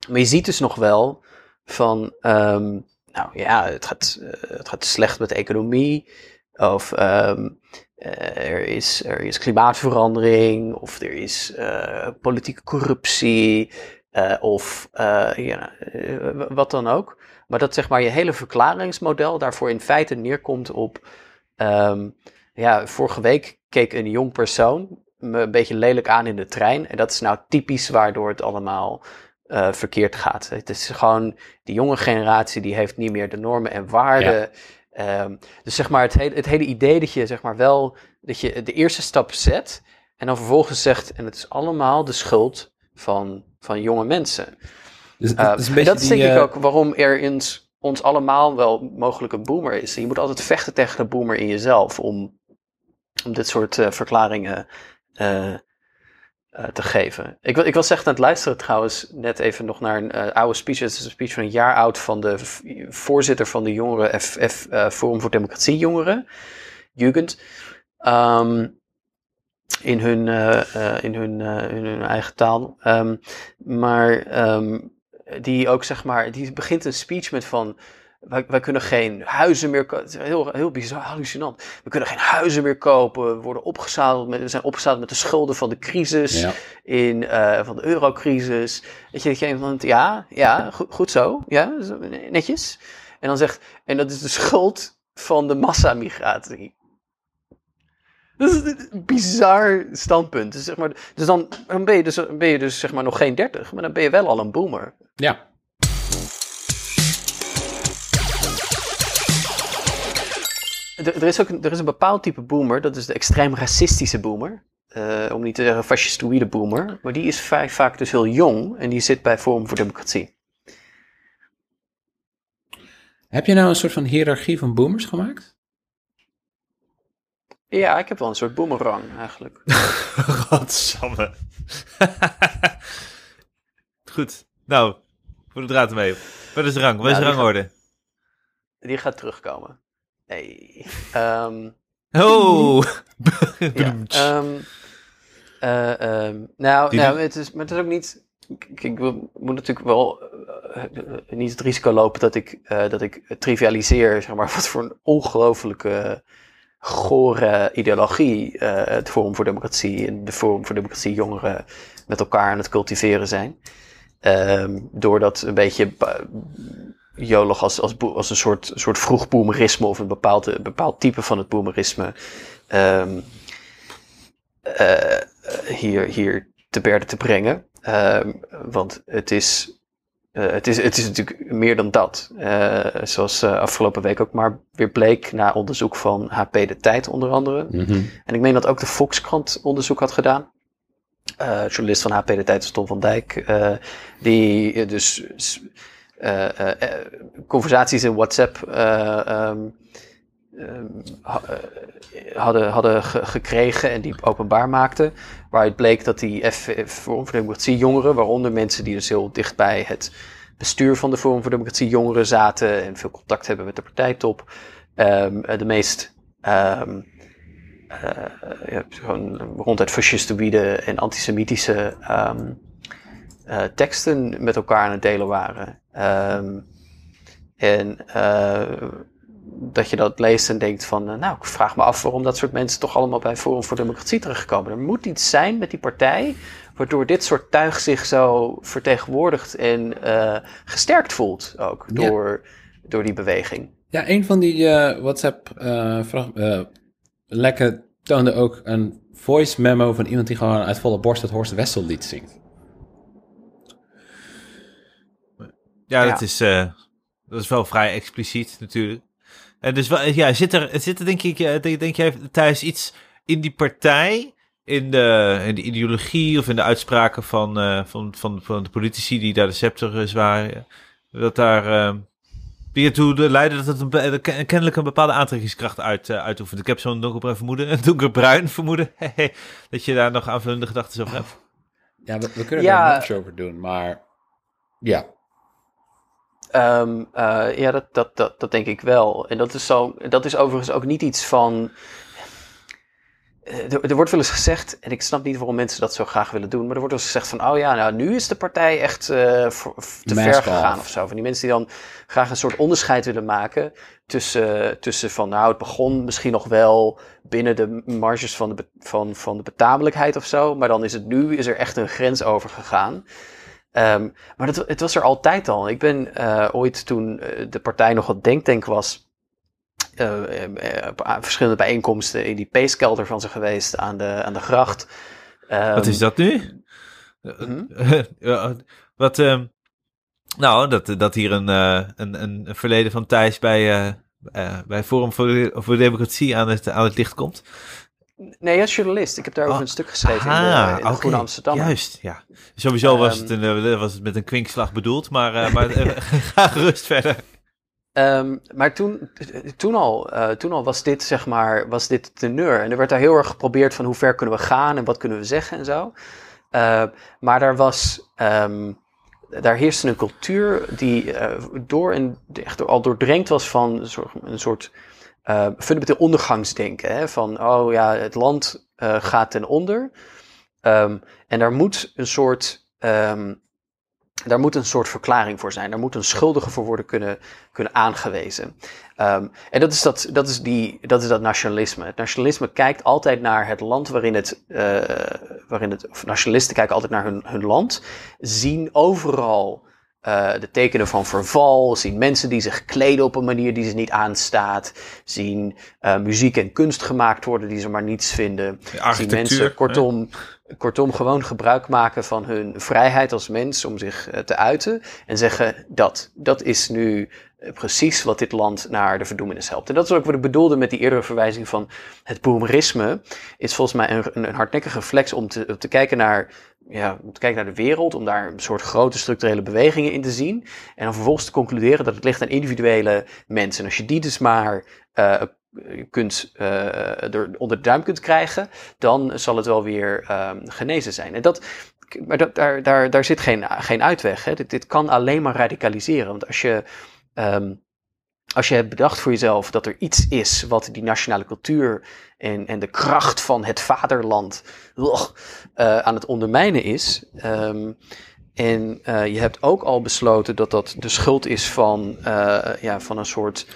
Maar je ziet dus nog wel van, ehm, nou ja, het gaat, eh, het gaat slecht met de economie. Of ehm, eh, er, is, er is klimaatverandering, of er is eh, politieke corruptie, of ja, wat dan ook. Maar dat zeg maar je hele verklaringsmodel daarvoor in feite neerkomt op. ehm, ja, vorige week keek een jong persoon me een beetje lelijk aan in de trein. En dat is nou typisch waardoor het allemaal eh, verkeerd gaat. Het is gewoon, die jonge generatie die heeft niet meer de normen en waarden. Ehm, dus zeg maar het hele, het hele idee dat je zeg maar wel dat je de eerste stap zet en dan vervolgens zegt en het is allemaal de schuld van, van jonge mensen. Dus, Uh, is en beetje dat is die, denk ik eh, ook waarom er in ons allemaal wel mogelijk een boomer is. Je moet altijd vechten tegen de boomer in jezelf om, om dit soort eh, verklaringen eh, te geven. Ik, ik was echt aan het luisteren trouwens net even nog naar een eh, oude speech. Het is een speech van een jaar oud van de voorzitter van de jongeren eh, Forum voor Democratie Jongeren, Jugend. Ehm, in hun, in, hun, in hun eigen taal. Ehm, maar ehm, die ook zeg maar, die begint een speech met van. Wij, wij kunnen geen huizen meer kopen. Heel, heel bizar, hallucinant. We kunnen geen huizen meer kopen. We worden opgezadeld met, we zijn opgezadeld met de schulden van de crisis. ja. In, eh, van de eurocrisis. Weet je, dat je een van ja, ja, goed, goed zo. Ja, netjes. En dan zegt, en dat is de schuld van de massamigratie. Dat is een bizar standpunt. Dus, zeg maar, dus dan, dan, ben je dus, ben je dus zeg maar nog geen 30, maar dan ben je wel al een boomer. ja. Er, er is ook een, er is een bepaald type boomer, dat is de extreem racistische boomer. Eh, om niet te zeggen fascistoïde boomer. Maar die is vaak, vaak dus heel jong en die zit bij Forum voor Democratie. Heb je nou een soort van hiërarchie van boomers gemaakt? Ja, ik heb wel een soort boomerang eigenlijk. [LAUGHS] Godsamme. [LAUGHS] Goed. Nou, voor de draad mee. Wat is de rang? Wat is de die rangorde? Die gaat terugkomen. Nee. Ehm, [LAUGHS] Oh! [LAUGHS] ja, nou, nou het, is, maar het is ook niet. Ik, ik wil- moet natuurlijk wel eh, eh, niet het risico lopen dat ik, eh, dat ik trivialiseer, zeg maar, [LAUGHS] wat voor een ongelofelijke gore ideologie het Forum voor Democratie en de Forum voor Democratie jongeren met elkaar aan het cultiveren zijn. Ehm, door dat een beetje jolig als, als, als een soort, soort vroeg boomerisme of een bepaald, bepaald type van het boomerisme ehm, eh, hier, hier te berde te brengen. Ehm, want het is, eh, het, is, het is natuurlijk meer dan dat. Eh, zoals afgelopen week ook maar weer bleek na onderzoek van HP De Tijd onder andere. Mhm. En ik meen dat ook de Volkskrant onderzoek had gedaan. Journalist van HP De Tijd is Tom van Dijk. die dus conversaties in WhatsApp eh, ehm, ehm, ha- eh, hadden, hadden ge- gekregen en die openbaar maakten. Waaruit bleek dat die Forum voor Democratie jongeren, waaronder mensen die dus heel dicht bij het bestuur van de Forum voor Democratie jongeren zaten en veel contact hebben met de partijtop, eh, de meest ehm, eh, ja, gewoon ronduit fascistoïde en antisemitische ehm, eh, teksten met elkaar aan het delen waren. Ehm, en eh, dat je dat leest en denkt van, eh, nou, ik vraag me af waarom dat soort mensen toch allemaal bij Forum voor Democratie terechtkomen. Er moet iets zijn met die partij, waardoor dit soort tuig zich zo vertegenwoordigd en eh, gesterkt voelt ook Ja. door, door die beweging. Ja, een van die eh, WhatsApp-lekken toonde ook een voice memo van iemand die gewoon uit volle borst het Horst Wessel lied zingt. Ja, Ja. Dat, is, eh, dat is wel vrij expliciet natuurlijk. En dus wel, ja, zit er, zit er denk ik, eh, denk, denk jij thuis iets in die partij, in de, in de ideologie of in de uitspraken van, eh, van, van, van de politici die daar de scepter eh, zwaaien, dat daar eh, die ertoe leidde dat het een, kennelijk een bepaalde aantrekkingskracht uit, eh, uitoefent. Ik heb zo'n donkerbruin vermoeden, een [LAUGHS] donkerbruin vermoeden, [LAUGHS] dat je daar nog aanvullende gedachten over hebt. Ja, we, we kunnen Ja. er een match over doen, maar ja. Ehm, eh, ja, dat, dat, dat, dat denk ik wel. En dat is, zo, dat is overigens ook niet iets van. eh, Er, er wordt wel eens gezegd, en ik snap niet waarom mensen dat zo graag willen doen, maar er wordt wel eens gezegd van, oh ja, nou nu is de partij echt eh, te ver gegaan of zo. Van die mensen die dan graag een soort onderscheid willen maken tussen, tussen van, nou het begon misschien nog wel binnen de marges van de, van, van de betamelijkheid of zo, maar dan is het nu, is er echt een grens over gegaan. Ehm, maar dat, het was er altijd al. Ik ben eh, ooit toen eh, de partij nog wat denktank was, eh, op verschillende bijeenkomsten in die peeskelder van ze geweest aan de, aan de gracht. Ehm, Wat is dat nu? mhm. [LAUGHS] Wat, ehm, nou, dat, dat hier een, een, een verleden van Thijs bij, bij Forum voor, de- voor de Democratie aan het, aan het licht komt. Nee, als journalist. Ik heb daarover Ah, een stuk geschreven in Ah, de, in de Amsterdam. Juist, ja. Sowieso was, Ehm, het een, eh, was het met een kwinkslag bedoeld, maar, eh, maar eh, [LAUGHS] ga gerust verder. Ehm, maar toen, toen, al, toen al was dit, zeg maar, was dit teneur. En er werd daar heel erg geprobeerd van hoe ver kunnen we gaan en wat kunnen we zeggen en zo. Eh, maar daar was, ehm, daar heerste een cultuur die door en echt al doordrenkt was van een soort, een soort eh, fundamenteel ondergangsdenken. Hè? Van, oh ja, het land eh, gaat ten onder. Ehm, en daar moet een soort... ehm, daar moet een soort verklaring voor zijn. Daar moet een schuldige voor worden kunnen, kunnen aangewezen. En dat is dat, dat, is die, dat is dat nationalisme. Het nationalisme kijkt altijd naar het land waarin het, eh, waarin het nationalisten kijken altijd naar hun, hun land, zien overal eh, de tekenen van verval, zien mensen die zich kleden op een manier die ze niet aanstaat, zien eh, muziek en kunst gemaakt worden die ze maar niets vinden, zien mensen hè? kortom, kortom gewoon gebruik maken van hun vrijheid als mens om zich eh, te uiten en zeggen dat, dat is nu precies wat dit land naar de verdoemenis helpt. En dat is ook wat ik bedoelde met die eerdere verwijzing van het boomerisme. Is volgens mij een, een, hardnekkige reflex om te, te kijken naar ja, om te kijken naar de wereld, om daar een soort grote structurele bewegingen in te zien. En dan vervolgens te concluderen dat het ligt aan individuele mensen. En als je die dus maar eh, kunt, eh, er onder de duim kunt krijgen, dan zal het wel weer ehm, genezen zijn. En dat, maar dat, daar, daar, daar zit geen, geen uitweg. Hè. Dit, dit kan alleen maar radicaliseren. Want als je, ehm, als je hebt bedacht voor jezelf dat er iets is wat die nationale cultuur en, en de kracht van het vaderland ugh, eh, aan het ondermijnen is. ehm, en eh, je hebt ook al besloten dat dat de schuld is van, eh, ja, van een soort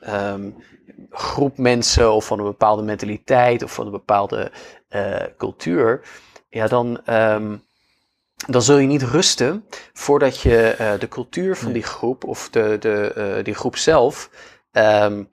ehm, groep mensen of van een bepaalde mentaliteit of van een bepaalde cultuur. Ja, dan, dan zul je niet rusten voordat je eh, de cultuur van die groep of de, de, eh, die groep zelf ehm,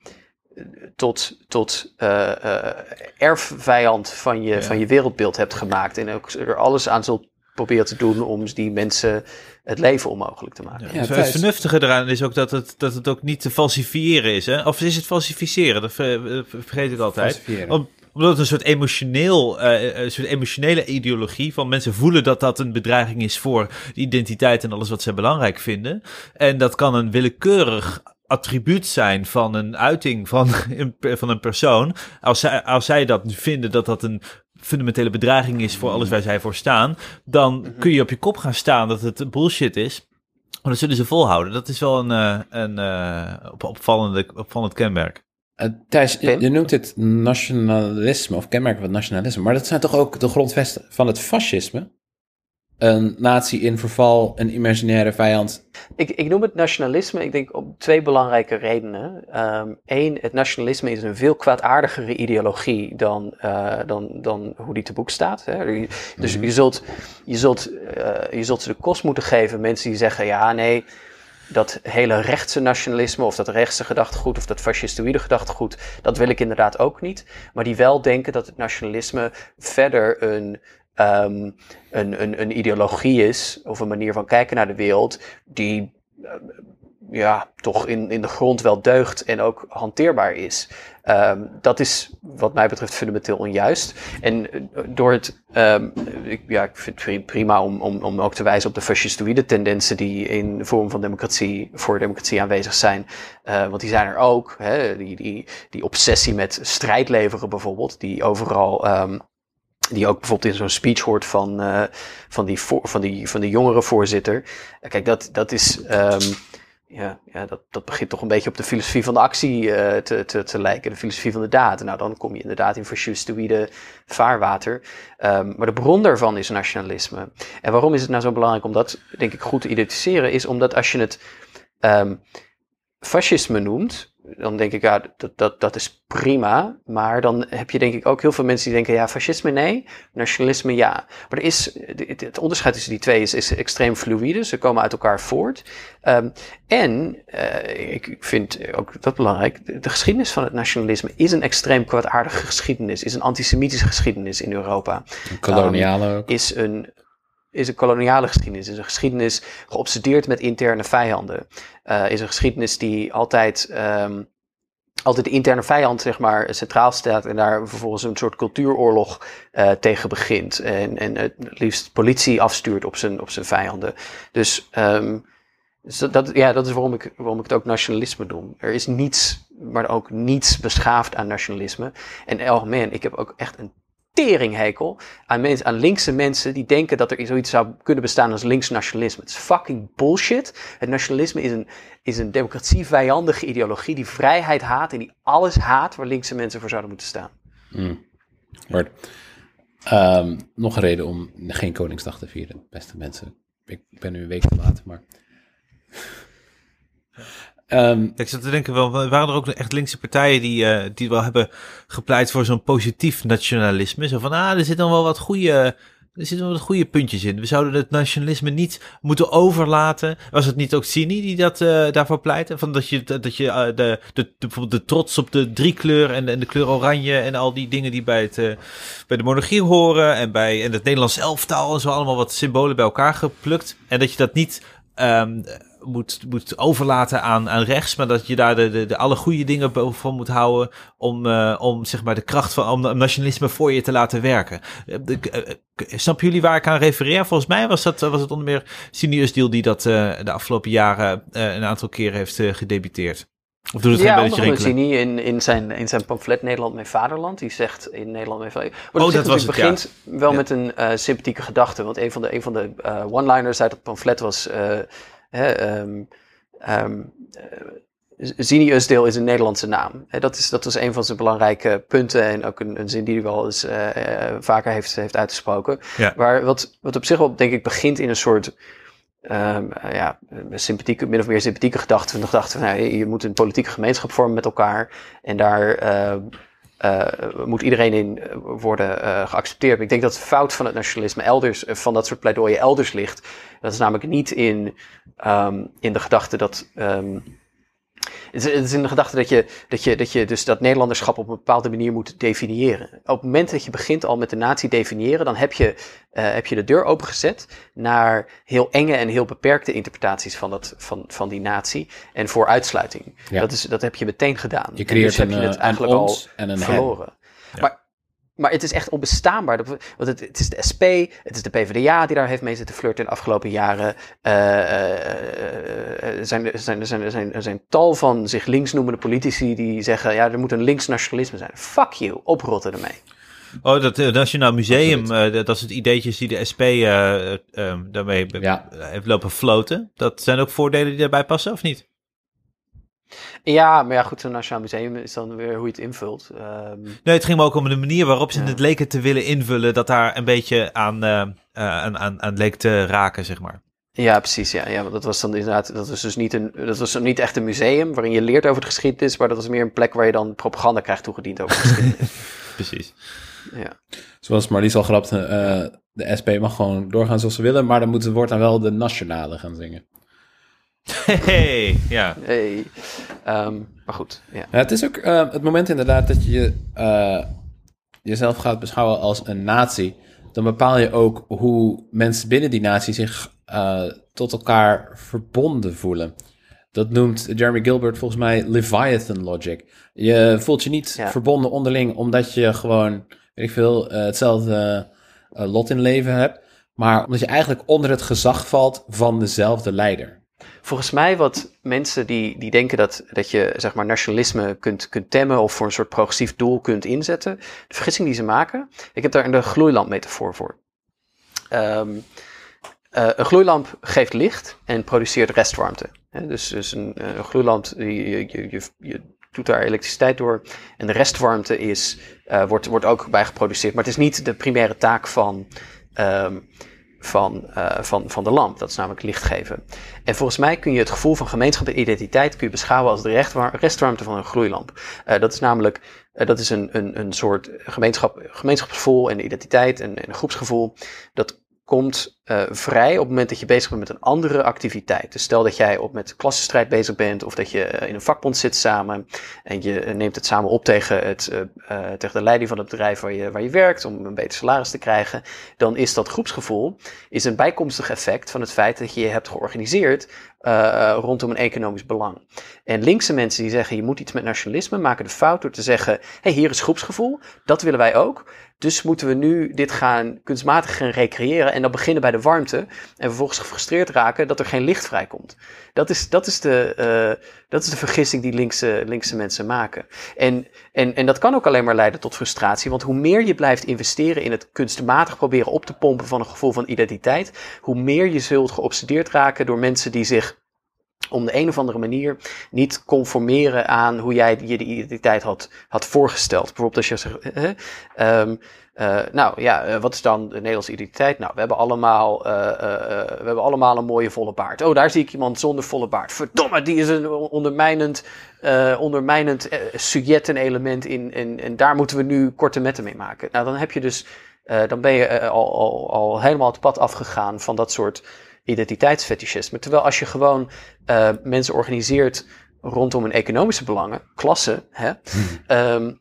tot, tot eh, eh, erfvijand van je, Ja. van je wereldbeeld hebt gemaakt. En ook er alles aan zult proberen te doen om die mensen het leven onmogelijk te maken. Ja, Dus het Thijs. vernuftige eraan is ook dat het, dat het ook niet te falsifiëren is. Hè? Of is het falsificeren? Dat ver- vergeet ik altijd. Om, Omdat het een soort emotioneel, eh, een soort emotionele ideologie van mensen voelen dat dat een bedreiging is voor de identiteit en alles wat zij belangrijk vinden. En dat kan een willekeurig attribuut zijn van een uiting van [LAUGHS] een, van een persoon. Als zij, als zij dat vinden dat dat een fundamentele bedreiging is voor alles waar zij voor staan, dan kun je op je kop gaan staan dat het bullshit is. Maar dat zullen ze volhouden. Dat is wel een, eh, een eh, op- opvallende, opvallend kenmerk. Eh, Thijs, je, Pim? je noemt het nationalisme of kenmerken van nationalisme, maar dat zijn toch ook de grondvesten van het fascisme? Een natie in verval, een imaginaire vijand. Ik, ik noem het nationalisme, ik denk om twee belangrijke redenen. Eén, het nationalisme is een veel kwaadaardigere ideologie dan, eh, dan, dan hoe die te boek staat. Hè. Dus je, zult, je, zult, eh, je zult ze de kost moeten geven, mensen die zeggen, ja nee, dat hele rechtse nationalisme of dat rechtse gedachtegoed of dat fascistoïde gedachtegoed, dat wil ik inderdaad ook niet. Maar die wel denken dat het nationalisme verder een, ehm, een, een, een ideologie is of een manier van kijken naar de wereld die eh, ja, toch in, in de grond wel deugt en ook hanteerbaar is. Ehm, dat is wat mij betreft fundamenteel onjuist. En eh, door het, ehm, ik, ja, ik vind het pri- prima om, om, om ook te wijzen op de fascistoïde tendensen die in de vorm van democratie, voor democratie aanwezig zijn. Eh, want die zijn er ook. Hè? Die, die, die obsessie met strijd leveren bijvoorbeeld, die overal ehm, die ook bijvoorbeeld in zo'n speech hoort van, eh, van, die, van, die, van die jongere voorzitter. Kijk, dat, dat is. Ja, ja dat, dat begint toch een beetje op de filosofie van de actie eh, te, te, te lijken, de filosofie van de daad. Nou, dan kom je inderdaad in fascistoïde vaarwater. Ehm, maar de bron daarvan is nationalisme. En waarom is het nou zo belangrijk om dat, denk ik, goed te identificeren? Is omdat als je het ehm, fascisme noemt, dan denk ik, ja, dat, dat, dat is prima. Maar dan heb je denk ik ook heel veel mensen die denken, ja, fascisme nee, nationalisme ja. Maar er is, het het onderscheid tussen die twee is, is extreem fluïde. Ze komen uit elkaar voort. Ehm, en eh, ik vind ook dat belangrijk, de, de geschiedenis van het nationalisme is een extreem kwaadaardige geschiedenis, is een antisemitische geschiedenis in Europa Een koloniale ook. is een, is een koloniale geschiedenis. Is een geschiedenis geobsedeerd met interne vijanden. Eh, is een geschiedenis die altijd, ehm, altijd de interne vijand zeg maar, centraal staat. En daar vervolgens een soort cultuuroorlog eh, tegen begint. En, en het liefst politie afstuurt op zijn, op zijn vijanden. Dus, ehm, dus dat, ja, dat is waarom ik, waarom ik het ook nationalisme noem. Er is niets, maar ook niets beschaafd aan nationalisme. En oh ik heb ook echt een teringhekel aan, mensen, aan linkse mensen die denken dat er zoiets zou kunnen bestaan als links nationalisme. Het is fucking bullshit. Het nationalisme is een, is een democratievijandige ideologie die vrijheid haat en die alles haat waar linkse mensen voor zouden moeten staan. Ehm, nog een reden om geen Koningsdag te vieren, beste mensen. Ik ben nu een week te laat, maar... Ehm, Ik zat te denken, wel, waren er ook echt linkse partijen die, eh, die wel hebben gepleit voor zo'n positief nationalisme? Zo van, ah, er zitten wel wat goede, er zitten wel wat goede puntjes in. We zouden het nationalisme niet moeten overlaten. Was het niet ook Sini die dat, eh, daarvoor pleitte? Van dat je, dat je eh, de, de, bijvoorbeeld de trots op de driekleur en, en de kleur oranje en al die dingen die bij, het, bij de monarchie horen en bij en het Nederlands elftaal en zo allemaal wat symbolen bij elkaar geplukt. En dat je dat niet ehm, moet, moet overlaten aan, aan rechts, maar dat je daar de, de, de alle goede dingen boven moet houden om, eh, om zeg maar de kracht van om nationalisme voor je te laten werken. Eh, de- eh, Snappen jullie waar ik aan refereer? Volgens mij was, dat, was het onder meer Sinius Deal die dat eh, de afgelopen jaren een aantal keren heeft gedebuteerd. Of doet het geen Ja, rinkelen? Zini in, in, zijn, in zijn pamflet Nederland mijn vaderland. Die zegt in Nederland mijn vaderland. Oh, dat was het begint wel Ja. met een eh, sympathieke gedachte. Want een van de, een van de eh, one-liners uit het pamflet was... eh hè, ehm, ehm, eh, Zini-Usdeel is een Nederlandse naam. Hè, dat, is, dat was een van zijn belangrijke punten. En ook een, een zin die hij wel eens vaker heeft, heeft uitgesproken. Ja. Maar wat, wat op zich wel, denk ik, begint in een soort... eh, ja, sympathieke, min of meer sympathieke gedachte. Van de gedachte van, nou, je moet een politieke gemeenschap vormen met elkaar. En daar ehm, eh, moet iedereen in eh, worden geaccepteerd. Maar ik denk dat de fout van het nationalisme elders, van dat soort pleidooien elders ligt. Dat is namelijk niet in, ehm, in de gedachte dat. ehm, het is- het is in de gedachte dat je, dat, je, dat je dus dat Nederlanderschap op een bepaalde manier moet definiëren. Op het moment dat je begint al met de natie definiëren, dan heb je, eh, heb je de deur opengezet naar heel enge en heel beperkte interpretaties van, dat, van, van die natie en voor uitsluiting. Ja. Dat, is, dat heb je meteen gedaan. je En creëert dus heb je het eh, eigenlijk al en een verloren. Maar maar het is echt onbestaanbaar. Want het, het is de SP, het is de PvdA die daar heeft mee zitten flirten in de afgelopen jaren. Er, zijn, er, zijn, er, zijn, er, zijn, er zijn tal van zich links noemende politici die zeggen... ja, er moet een links nationalisme zijn. Fuck you, oprotten ermee. Oh, dat eh, Nationaal Museum, eh, dat is het ideetjes die de SP eh, eh, eh, daarmee Ja. heeft lopen floten. Dat zijn ook voordelen die daarbij passen, of niet? Ja, maar ja, goed, zo'n Nationaal Museum is dan weer hoe je het invult. Ehm, Nee, het ging me ook om de manier waarop ze het leken te willen invullen, dat daar een beetje aan, eh, eh, aan, aan, aan leek te raken, zeg maar. Ja, precies. Ja, ja, want dat was dan inderdaad, dat was dus niet een, dat was dan niet echt een museum waarin je leert over de geschiedenis, maar dat was meer een plek waar je dan propaganda krijgt toegediend over de geschiedenis. [LAUGHS] Precies. ja. Zoals Marlies al grapte, eh, de SP mag gewoon doorgaan zoals ze willen, maar dan moet het woord dan wel de nationale gaan zingen. Hey, ja. Hey. Ehm, maar goed, ja. Ja, het is ook eh, het moment inderdaad dat je eh, jezelf gaat beschouwen als een natie. Dan bepaal je ook hoe mensen binnen die natie zich eh, tot elkaar verbonden voelen. Dat noemt Jeremy Gilbert volgens mij Leviathan logic. Je voelt je niet Ja. verbonden onderling omdat je gewoon, weet ik veel, eh, hetzelfde eh, lot in leven hebt. Maar omdat je eigenlijk onder het gezag valt van dezelfde leider. Volgens mij wat mensen die, die denken dat, dat je zeg maar nationalisme kunt, kunt temmen of voor een soort progressief doel kunt inzetten, de vergissing die ze maken, ik heb daar een gloeilampmetafoor voor. Ehm, eh, een gloeilamp geeft licht en produceert restwarmte. Dus dus een, eh, een gloeilamp, je, je, je, je, doet daar elektriciteit door en de restwarmte is, eh, wordt, wordt ook bij geproduceerd. Maar het is niet de primaire taak van, ehm, van, van, van de lamp. Dat is namelijk licht geven. En volgens mij kun je het gevoel van gemeenschap en identiteit kun je beschouwen als de restwarmte van een gloeilamp. Dat is namelijk dat is een, een, een soort gemeenschap, gemeenschapsgevoel en identiteit en, en groepsgevoel. Dat komt eh, vrij op het moment dat je bezig bent met een andere activiteit. Dus stel dat jij op met klassenstrijd bezig bent of dat je eh, in een vakbond zit samen en je eh, neemt het samen op tegen, het, tegen de leiding van het bedrijf waar je, waar je werkt om een beter salaris te krijgen, dan is dat groepsgevoel is een bijkomstig effect van het feit dat je je hebt georganiseerd rondom een economisch belang. En linkse mensen die zeggen je moet iets met nationalisme maken de fout door te zeggen, hey, hier is groepsgevoel, dat willen wij ook. Dus moeten we nu dit gaan kunstmatig gaan recreëren en dan beginnen bij de warmte en vervolgens gefrustreerd raken dat er geen licht vrijkomt. Dat is, dat is, de, eh, dat is de vergissing die linkse, linkse mensen maken. En, en, en dat kan ook alleen maar leiden tot frustratie, want hoe meer je blijft investeren in het kunstmatig proberen op te pompen van een gevoel van identiteit, hoe meer je zult geobsedeerd raken door mensen die zich om de een of andere manier niet conformeren aan hoe jij je de identiteit had, had voorgesteld. Bijvoorbeeld als je zegt, eh, ehm, eh, nou ja, eh, wat is dan de Nederlandse identiteit? Nou, we hebben, allemaal, eh, we hebben allemaal een mooie volle baard. Oh, daar zie ik iemand zonder volle baard. Verdomme, die is een ondermijnend, ondermijnend sujet en element in. En, en daar moeten we nu korte metten mee maken. Nou, dan heb je dus, dan ben je al, al, al helemaal het pad afgegaan van dat soort identiteitsfetischisme. Terwijl als je gewoon eh, mensen organiseert rondom hun economische belangen, klasse, hè, ehm,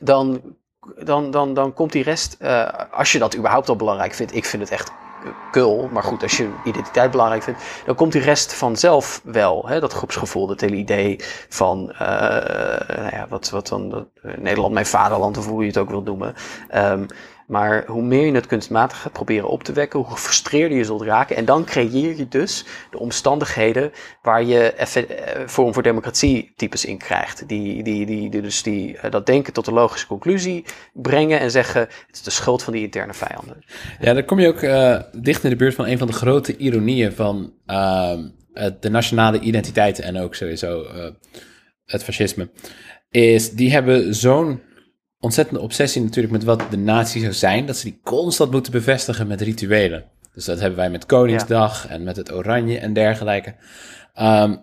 dan, dan, dan, dan komt die rest, eh, als je dat überhaupt al belangrijk vindt, ik vind het echt kul, maar goed, als je identiteit belangrijk vindt, dan komt die rest vanzelf wel. Hè? Dat groepsgevoel, dat hele idee van, eh, nou ja, wat, wat dan, dat, Nederland mijn vaderland, of hoe je het ook wil noemen. Ehm, maar hoe meer je het kunstmatig gaat proberen op te wekken, hoe gefrustreerder je zult raken. En dan creëer je dus de omstandigheden waar je eh, Forum voor Democratie types in krijgt. Die, die, die, dus die, eh, dat denken tot een logische conclusie brengen en zeggen, het is de schuld van die interne vijanden. Ja, dan kom je ook eh, dicht in de buurt van een van de grote ironieën van ehm, de nationale identiteit en ook sowieso het fascisme. Is die hebben zo'n ontzettende obsessie natuurlijk met wat de natie zou zijn, dat ze die constant moeten bevestigen met rituelen. Dus dat hebben wij met Koningsdag en met het Oranje en dergelijke. Ehm,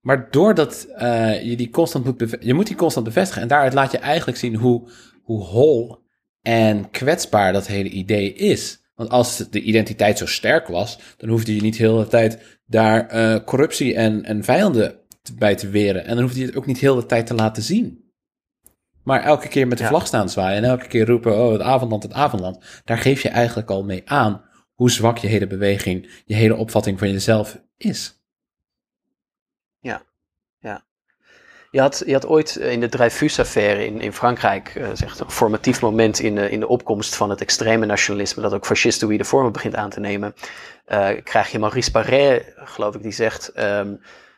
maar doordat eh, je die constant moet, je moet die constant bevestigen en daaruit laat je eigenlijk zien hoe, hoe hol en kwetsbaar dat hele idee is. Want als de identiteit zo sterk was, dan hoefde je niet de hele tijd daar eh, corruptie en, en vijanden bij te weren. En dan hoefde je het ook niet de hele tijd te laten zien. Maar elke keer met de Ja. vlag staan zwaaien en elke keer roepen, oh, het avondland, het avondland. Daar geef je eigenlijk al mee aan hoe zwak je hele beweging, je hele opvatting van jezelf is. Je had, je had ooit in de Dreyfus-affaire in, in Frankrijk, eh zeg, een formatief moment in de, in de opkomst van het extreme nationalisme, dat ook fascistoïde vormen begint aan te nemen, eh, krijg je Maurice Barré, geloof ik, die zegt, ehm,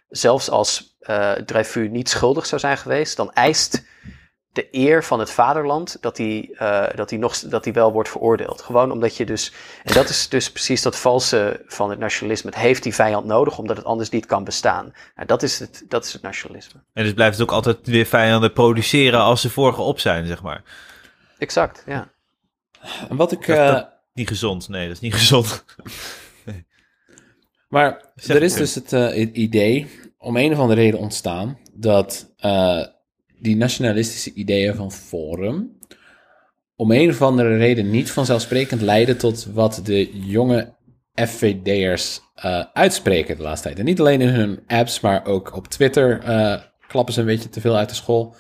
zelfs als eh Dreyfus niet schuldig zou zijn geweest, dan eist de eer van het vaderland dat hij, eh, dat hij, nog, dat hij wel wordt veroordeeld. Gewoon omdat je dus, en dat is dus precies dat valse van het nationalisme. Het heeft die vijand nodig omdat het anders niet kan bestaan. Nou, dat, is het, dat is het nationalisme. En dus blijft het ook altijd weer vijanden produceren als ze vorige op zijn, zeg maar. Exact, ja. En wat ik... Dat- eh, dat- Niet gezond, nee, dat is niet [LAUGHS] gezond. Maar Zeg er is dus het eh, idee om een of andere reden ontstaan dat eh, die nationalistische ideeën van Forum om een of andere reden niet vanzelfsprekend leiden tot wat de jonge FVD'ers eh uitspreken de laatste tijd. En niet alleen in hun apps, maar ook op Twitter eh, klappen ze een beetje te veel uit de school.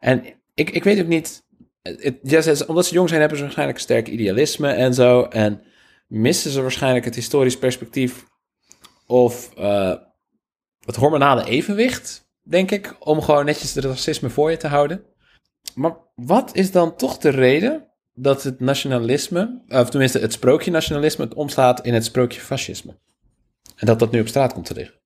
En ik, ik weet ook niet. Het, omdat ze jong zijn, hebben ze waarschijnlijk een sterk idealisme en zo. En missen ze waarschijnlijk het historisch perspectief of eh, het hormonale evenwicht, denk ik, om gewoon netjes het racisme voor je te houden. Maar wat is dan toch de reden dat het nationalisme, of tenminste het sprookje nationalisme, het omslaat in het sprookje fascisme? En dat dat nu op straat komt te liggen?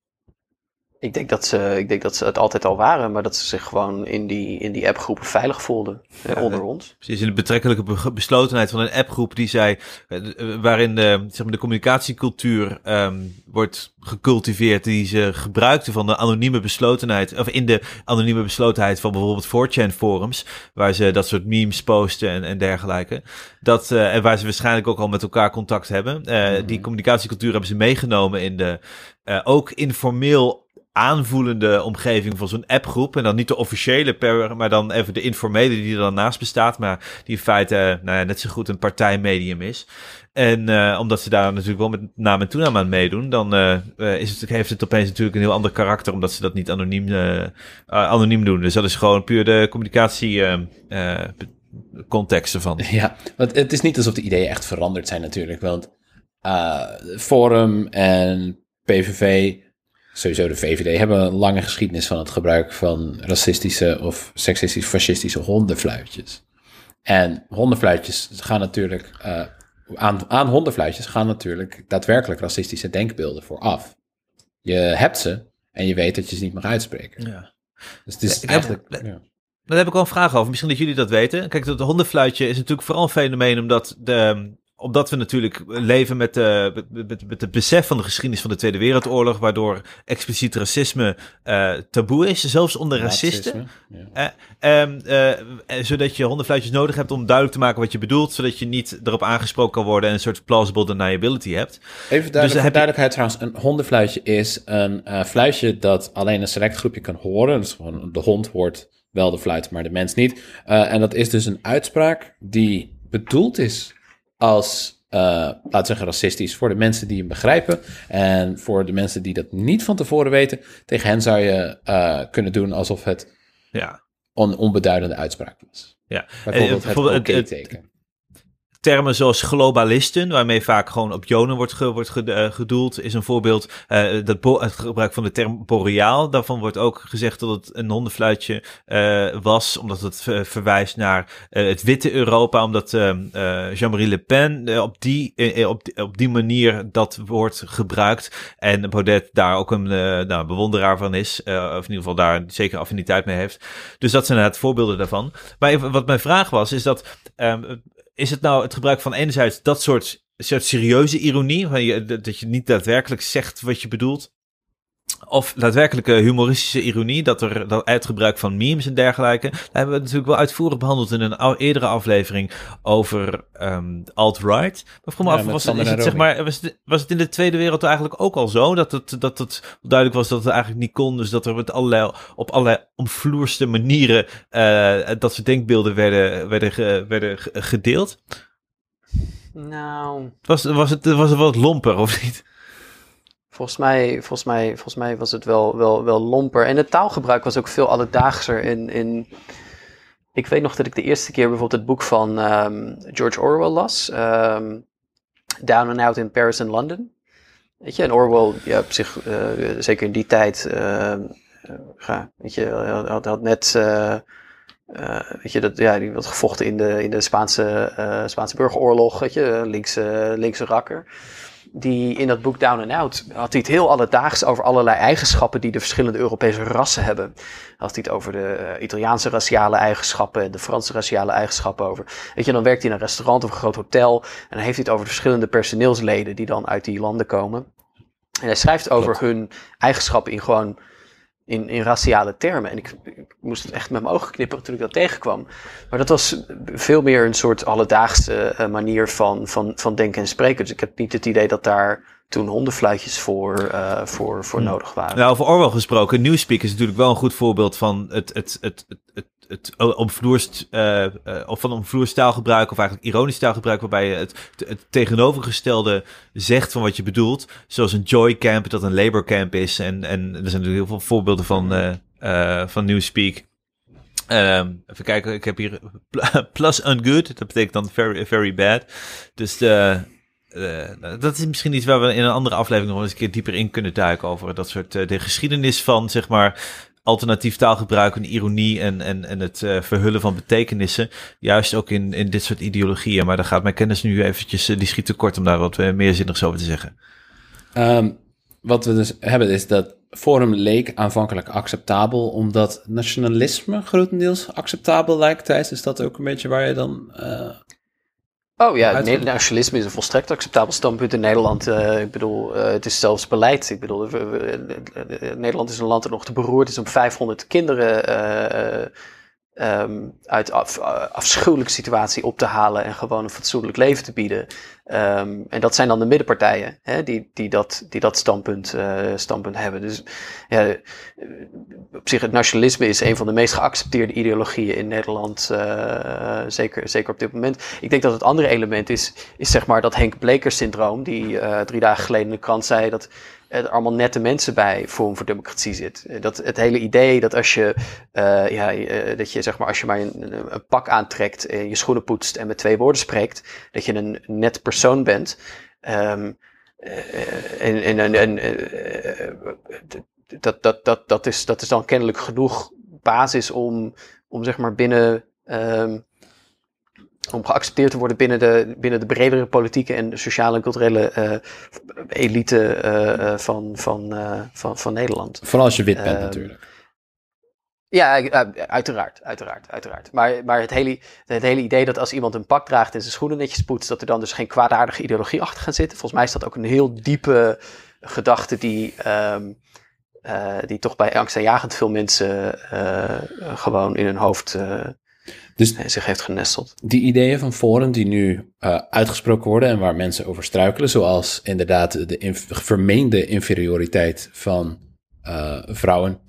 Ik denk, dat ze, ik denk dat ze het altijd al waren, maar dat ze zich gewoon in die, in die appgroepen veilig voelden. eh, onder ons. Precies, in de betrekkelijke be- beslotenheid van een appgroep die zei, eh, eh, waarin de, zeg maar, de communicatiecultuur ehm, wordt gecultiveerd, die ze gebruikten van de anonieme beslotenheid, of in de anonieme beslotenheid van bijvoorbeeld 4chan forums, waar ze dat soort memes posten en, en dergelijke. Dat, eh, en waar ze waarschijnlijk ook al met elkaar contact hebben. Eh, Die communicatiecultuur hebben ze meegenomen in de eh, ook informeel aanvoelende omgeving van zo'n appgroep. En dan niet de officiële, per, maar dan even de informele die er dan naast bestaat. Maar die in feite eh, nou ja, net zo goed een partijmedium is. En eh, omdat ze daar natuurlijk wel met naam en toenaam aan meedoen, dan eh, is het, heeft het opeens natuurlijk een heel ander karakter, omdat ze dat niet anoniem, anoniem doen. Dus dat is gewoon puur de communicatie context ervan. Ja, want het is niet alsof de ideeën echt veranderd zijn natuurlijk. Want Forum en PVV, sowieso de VVD, hebben een lange geschiedenis van het gebruik van racistische of seksistisch fascistische hondenfluitjes. En hondenfluitjes gaan natuurlijk, eh, aan, aan hondenfluitjes gaan natuurlijk daadwerkelijk racistische denkbeelden vooraf. Je hebt ze en je weet dat je ze niet mag uitspreken. Ja. Dus het is Ik heb- eigenlijk... ja. Daar heb ik wel een vraag over. Misschien dat jullie dat weten. Kijk, dat hondenfluitje is natuurlijk vooral een fenomeen omdat, de, omdat we natuurlijk leven met, de, met, met, met het besef van de geschiedenis van de Tweede Wereldoorlog, waardoor expliciet racisme eh, taboe is, zelfs onder racisten. Racisme, ja. Eh, ehm, eh, eh, zodat je hondenfluitjes nodig hebt om duidelijk te maken wat je bedoelt, zodat je niet erop aangesproken kan worden en een soort plausible deniability hebt. Even Dus duidelijk, voor je- duidelijkheid trouwens, een hondenfluitje is een fluitje dat alleen een select groepje kan horen. Dus gewoon de hond hoort wel de fluit, maar de mens niet. En dat is dus een uitspraak die bedoeld is als, eh, laten we zeggen, racistisch voor de mensen die hem begrijpen. En voor de mensen die dat niet van tevoren weten, tegen hen zou je eh, kunnen doen alsof het Ja. een onbeduidende uitspraak was. Ja. Bijvoorbeeld Eh, het bijvoorbeeld het-. Termen zoals globalisten, waarmee vaak gewoon op Jonen wordt, wordt eh, gedoeld, is een voorbeeld. Eh, dat het gebruik van de term boreaal, daarvan wordt ook gezegd dat het een hondenfluitje eh, was, omdat het ver- verwijst naar het witte Europa, omdat eh, eh, Jean-Marie Le Pen op, die, op, op die manier dat woord gebruikt. En Baudet daar ook een nou, bewonderaar van is, of in ieder geval daar zeker affiniteit mee heeft. Dus dat zijn inderdaad voorbeelden daarvan. Maar even, wat mijn vraag was, is dat... is het nou het gebruik van enerzijds dat soort, soort serieuze ironie, dat je niet daadwerkelijk zegt wat je bedoelt, of daadwerkelijke humoristische ironie, dat er dat het gebruik van memes en dergelijke, dat hebben we natuurlijk wel uitvoerig behandeld in een eerdere aflevering over ehm, alt-right. Maar vroeg me Ja, af, was, het, zeg maar, was, het, was het in de Tweede Wereld eigenlijk ook al zo, dat het, dat het duidelijk was dat het eigenlijk niet kon, dus dat er met allerlei, op allerlei omvloerste manieren eh, dat soort denkbeelden werden, werden, werden ge- gedeeld? Nou, Was, was, het, was het wat lomper, of niet? Volgens mij, volgens mij, volgens mij was het wel, wel, wel lomper. En het taalgebruik was ook veel alledaagser. In, in... Ik weet nog dat ik de eerste keer bijvoorbeeld het boek van ehm, George Orwell las. ehm, Down and Out in Paris and London. Weet je, en Orwell, ja, zich, eh, zeker in die tijd, ja, weet je, had, had net, eh, weet je, dat, ja, die had gevochten in de, in de Spaanse, Spaanse burgeroorlog, weet je, linkse, linkse rakker. Die in dat boek Down and Out had hij het heel alledaags over allerlei eigenschappen die de verschillende Europese rassen hebben. Had hij het over de eh, Italiaanse raciale eigenschappen en de Franse raciale eigenschappen over. Weet je, dan werkt hij in een restaurant of een groot hotel en dan heeft hij het over de verschillende personeelsleden die dan uit die landen komen. En hij schrijft over Klopt. hun eigenschappen in gewoon in, in raciale termen. En ik, ik moest het echt met mijn ogen knipperen toen ik dat tegenkwam. Maar dat was veel meer een soort alledaagse eh, manier van, van, van denken en spreken. Dus ik heb niet het idee dat daar toen hondenfluitjes voor, eh, voor, voor nodig waren. Nou, over Orwell gesproken, Newspeak is natuurlijk wel een goed voorbeeld van het, het, het, het, het, het omvloerst, eh, eh, of van omvloerst taalgebruik, of eigenlijk ironisch taalgebruik, waarbij je het, het tegenovergestelde zegt van wat je bedoelt. Zoals een joy camp, dat een labor camp is. En, en er zijn natuurlijk heel veel voorbeelden van, eh, van Newspeak. Ehm, even kijken, ik heb hier pl- [LAUGHS] plus ungood, dat betekent dan very, very bad. Dus dat is misschien iets waar we in een andere aflevering nog eens een keer dieper in kunnen duiken over dat soort de geschiedenis van zeg maar alternatief taalgebruik en ironie en, en, en het eh, verhullen van betekenissen. Juist ook in, in dit soort ideologieën. Maar daar gaat mijn kennis nu eventjes, eh, die schiet tekort om daar wat eh, meer zinnigs over te zeggen. Ehm, wat we dus hebben is dat Forum leek aanvankelijk acceptabel, omdat nationalisme grotendeels acceptabel lijkt. Thijs, is dat ook een beetje waar je dan... Oh ja, nationalisme is een volstrekt acceptabel standpunt in Nederland. Eh, ik bedoel, eh, het is zelfs beleid. Ik bedoel, we- we- eh, Nederland is een land dat nog te beroerd is om 500 kinderen eh, eh, ehm, uit af, afschuwelijke situatie op te halen en gewoon een fatsoenlijk leven te bieden. Ehm, en dat zijn dan de middenpartijen hè, die, die, dat, die dat standpunt, eh, standpunt hebben. Dus ja, op zich, het nationalisme is een van de meest geaccepteerde ideologieën in Nederland. eh, zeker, zeker op dit moment. Ik denk dat het andere element is, is zeg maar dat Henk Bleker syndroom, die eh, drie dagen geleden in de krant zei dat er allemaal nette mensen bij Forum voor Democratie zit. Dat het hele idee dat als je, ja, dat je zeg maar als je maar een pak aantrekt, en je schoenen poetst en met twee woorden spreekt, dat je een net persoon bent. Ehm, eh, en en, en, en eh, eh, dat, dat, dat, dat, is, dat is dan kennelijk genoeg basis om, om zeg maar binnen. ehm, om geaccepteerd te worden binnen de, binnen de bredere politieke en sociale en culturele elite van, van, van, van Nederland. vooral als je wit bent Ehm, natuurlijk. Ja, eh, uiteraard, uiteraard, uiteraard. Maar, maar het, hele, het hele idee dat als iemand een pak draagt en zijn schoenen netjes poetst, dat er dan dus geen kwaadaardige ideologie achter gaat zitten. Volgens mij is dat ook een heel diepe gedachte die, ehm, eh, die toch bij angstaanjagend veel mensen eh, gewoon in hun hoofd eh, Dus zich heeft genesteld. die ideeën van Forum die nu eh, uitgesproken worden en waar mensen over struikelen, zoals inderdaad de inf- vermeende inferioriteit van eh, vrouwen,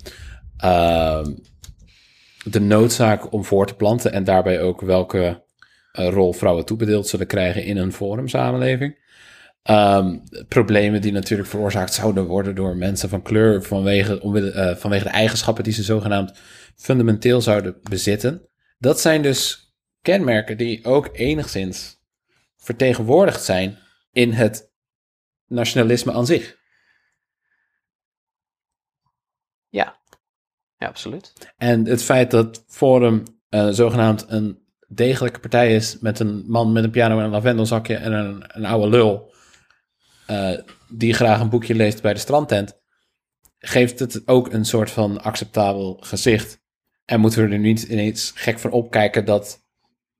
ehm, de noodzaak om voor te planten en daarbij ook welke eh, rol vrouwen toebedeeld zullen krijgen in een forumsamenleving. Ehm, problemen die natuurlijk veroorzaakt zouden worden door mensen van kleur vanwege, eh, vanwege de eigenschappen die ze zogenaamd fundamenteel zouden bezitten. Dat zijn dus kenmerken die ook enigszins vertegenwoordigd zijn in het nationalisme aan zich. Ja, ja absoluut. En het feit dat Forum eh, zogenaamd een degelijke partij is met een man met een piano en een lavendelzakje en een, een oude lul, eh, die graag een boekje leest bij de strandtent, geeft het ook een soort van acceptabel gezicht. En moeten we er niet ineens gek van opkijken dat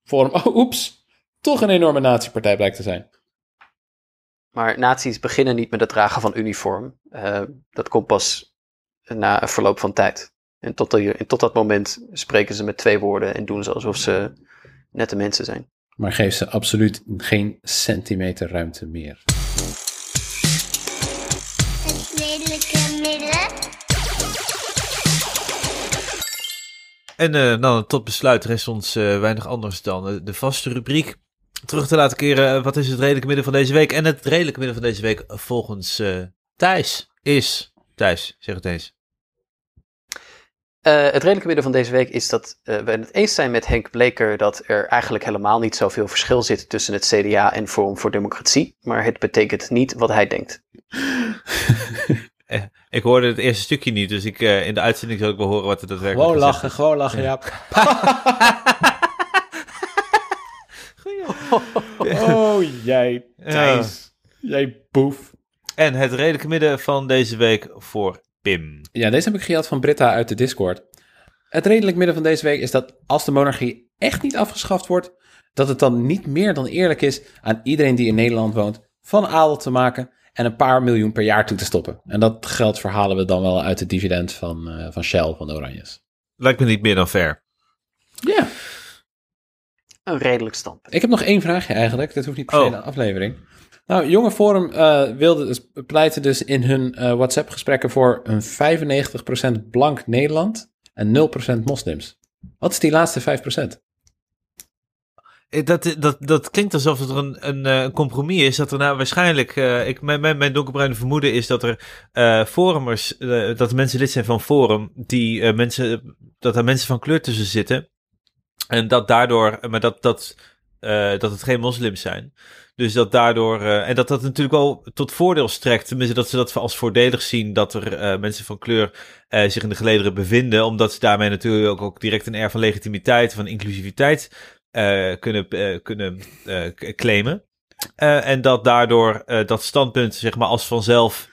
Forum, [LAUGHS] oh oeps, toch een enorme natiepartij blijkt te zijn. Maar nazi's beginnen niet met het dragen van uniform. Eh, dat komt pas na een verloop van tijd. En tot, die, en tot dat moment spreken ze met twee woorden en doen ze alsof ze nette mensen zijn. Maar geeft ze absoluut geen centimeter ruimte meer. Het lelijke midden. En eh, dan tot besluit rest ons eh, weinig anders dan eh, de vaste rubriek terug te laten keren. wat is het redelijke midden van deze week? En het redelijke midden van deze week volgens eh, Thijs is... Thijs, zeg het eens. Eh, het redelijke midden van deze week is dat eh, we het eens zijn met Henk Bleker dat er eigenlijk helemaal niet zoveel verschil zit tussen het CDA en Forum voor Democratie. Maar het betekent niet wat hij denkt. [LAUGHS] Ik hoorde het eerste stukje niet, dus ik, eh, in de uitzending zal ik wel horen wat er daadwerkelijk Gewoon lachen, is. gewoon lachen, ja. [LAUGHS] Oh, jij Thijs. Jij boef. En het redelijke midden van deze week voor Pim. Ja, deze heb ik gehad van Britta uit de Discord. Het redelijk midden van deze week is dat als de monarchie echt niet afgeschaft wordt, dat het dan niet meer dan eerlijk is aan iedereen die in Nederland woont van adel te maken en een paar miljoen per jaar toe te stoppen. En dat geld verhalen we dan wel uit het dividend van, eh, van Shell, van de Oranjes. Lijkt me niet meer dan fair. Ja. Een redelijk standpunt. Ik heb nog één vraagje eigenlijk. Dit hoeft niet per se Oh. een aflevering. Nou, Jonge Forum eh, wilde dus, pleitte dus in hun eh, WhatsApp-gesprekken voor een 95% blank Nederland en 0% moslims. Wat is die laatste 5%? Eh, Dat, dat, dat klinkt alsof het er een, een, een compromis is. Dat er nou waarschijnlijk. ik, mijn, mijn, donkerbruine vermoeden is dat er eh forumers. dat mensen lid zijn van Forum. Die mensen. Dat er mensen van kleur tussen zitten. En dat daardoor. Maar dat, dat, eh, dat het geen moslims zijn. Dus dat daardoor. eh, en dat dat natuurlijk wel tot voordeel strekt. Tenminste, dat ze dat als voordelig zien. Dat er eh, mensen van kleur. zich in de gelederen bevinden. Omdat ze daarmee natuurlijk ook, direct een air van legitimiteit. Van inclusiviteit kunnen, kunnen claimen. En dat daardoor dat standpunt, zeg maar, als vanzelf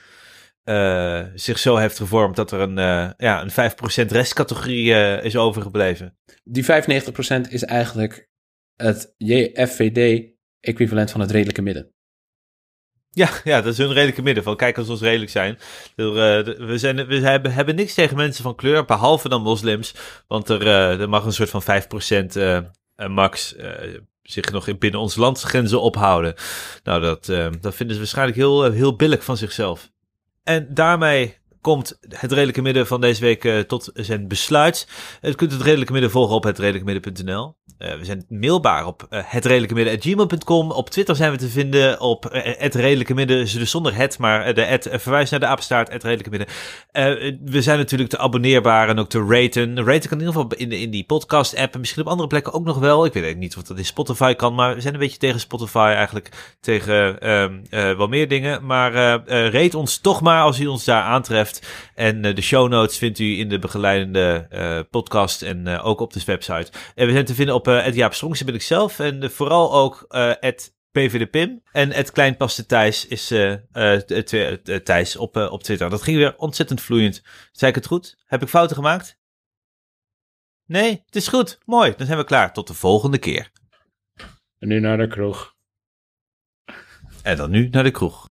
zich zo heeft gevormd dat er een, ja, een 5% restcategorie is overgebleven. Die 95% is eigenlijk het JFVD-equivalent van het redelijke midden. Ja, ja, dat is hun redelijke midden. Van kijk, als we ons redelijk zijn. Eh, we, zijn we hebben, hebben niks tegen mensen van kleur, behalve dan moslims. Want er, eh, er mag een soort van 5% eh, max zich nog in binnen onze landsgrenzen ophouden. Nou, dat, dat vinden ze waarschijnlijk heel, heel billig van zichzelf. En daarmee komt het redelijke midden van deze week eh, tot zijn besluit. Je kunt het redelijke midden volgen op hetredelijkemidden.nl. Eh we zijn mailbaar op uh, hetredelijkemidden.gmail.com. Op Twitter zijn we te vinden op uh, het redelijke midden. Dus zonder het, maar de uh, verwijst naar de apenstaart, het redelijke midden. Uh, we zijn natuurlijk te abonneerbaar en ook te raten. Raten kan in ieder geval in, in die podcast app en misschien op andere plekken ook nog wel. Ik weet niet of dat in Spotify kan, maar we zijn een beetje tegen Spotify eigenlijk. Tegen uh, wel meer dingen. Maar uh, rate ons toch maar als u ons daar aantreft. En uh, de show notes vindt u in de begeleidende uh, podcast en uh, ook op de website. En we zijn te vinden op uh, Jaap Strongs, ben ik zelf. En vooral ook het PVD En het Kleinpaste Thijs is uh, Thijs op, uh, op Twitter. Dat ging weer ontzettend vloeiend. Zei ik het goed? Heb ik fouten gemaakt? Nee, het is goed. Mooi, dan zijn we klaar. Tot de volgende keer. En nu naar de kroeg. En dan nu naar de kroeg.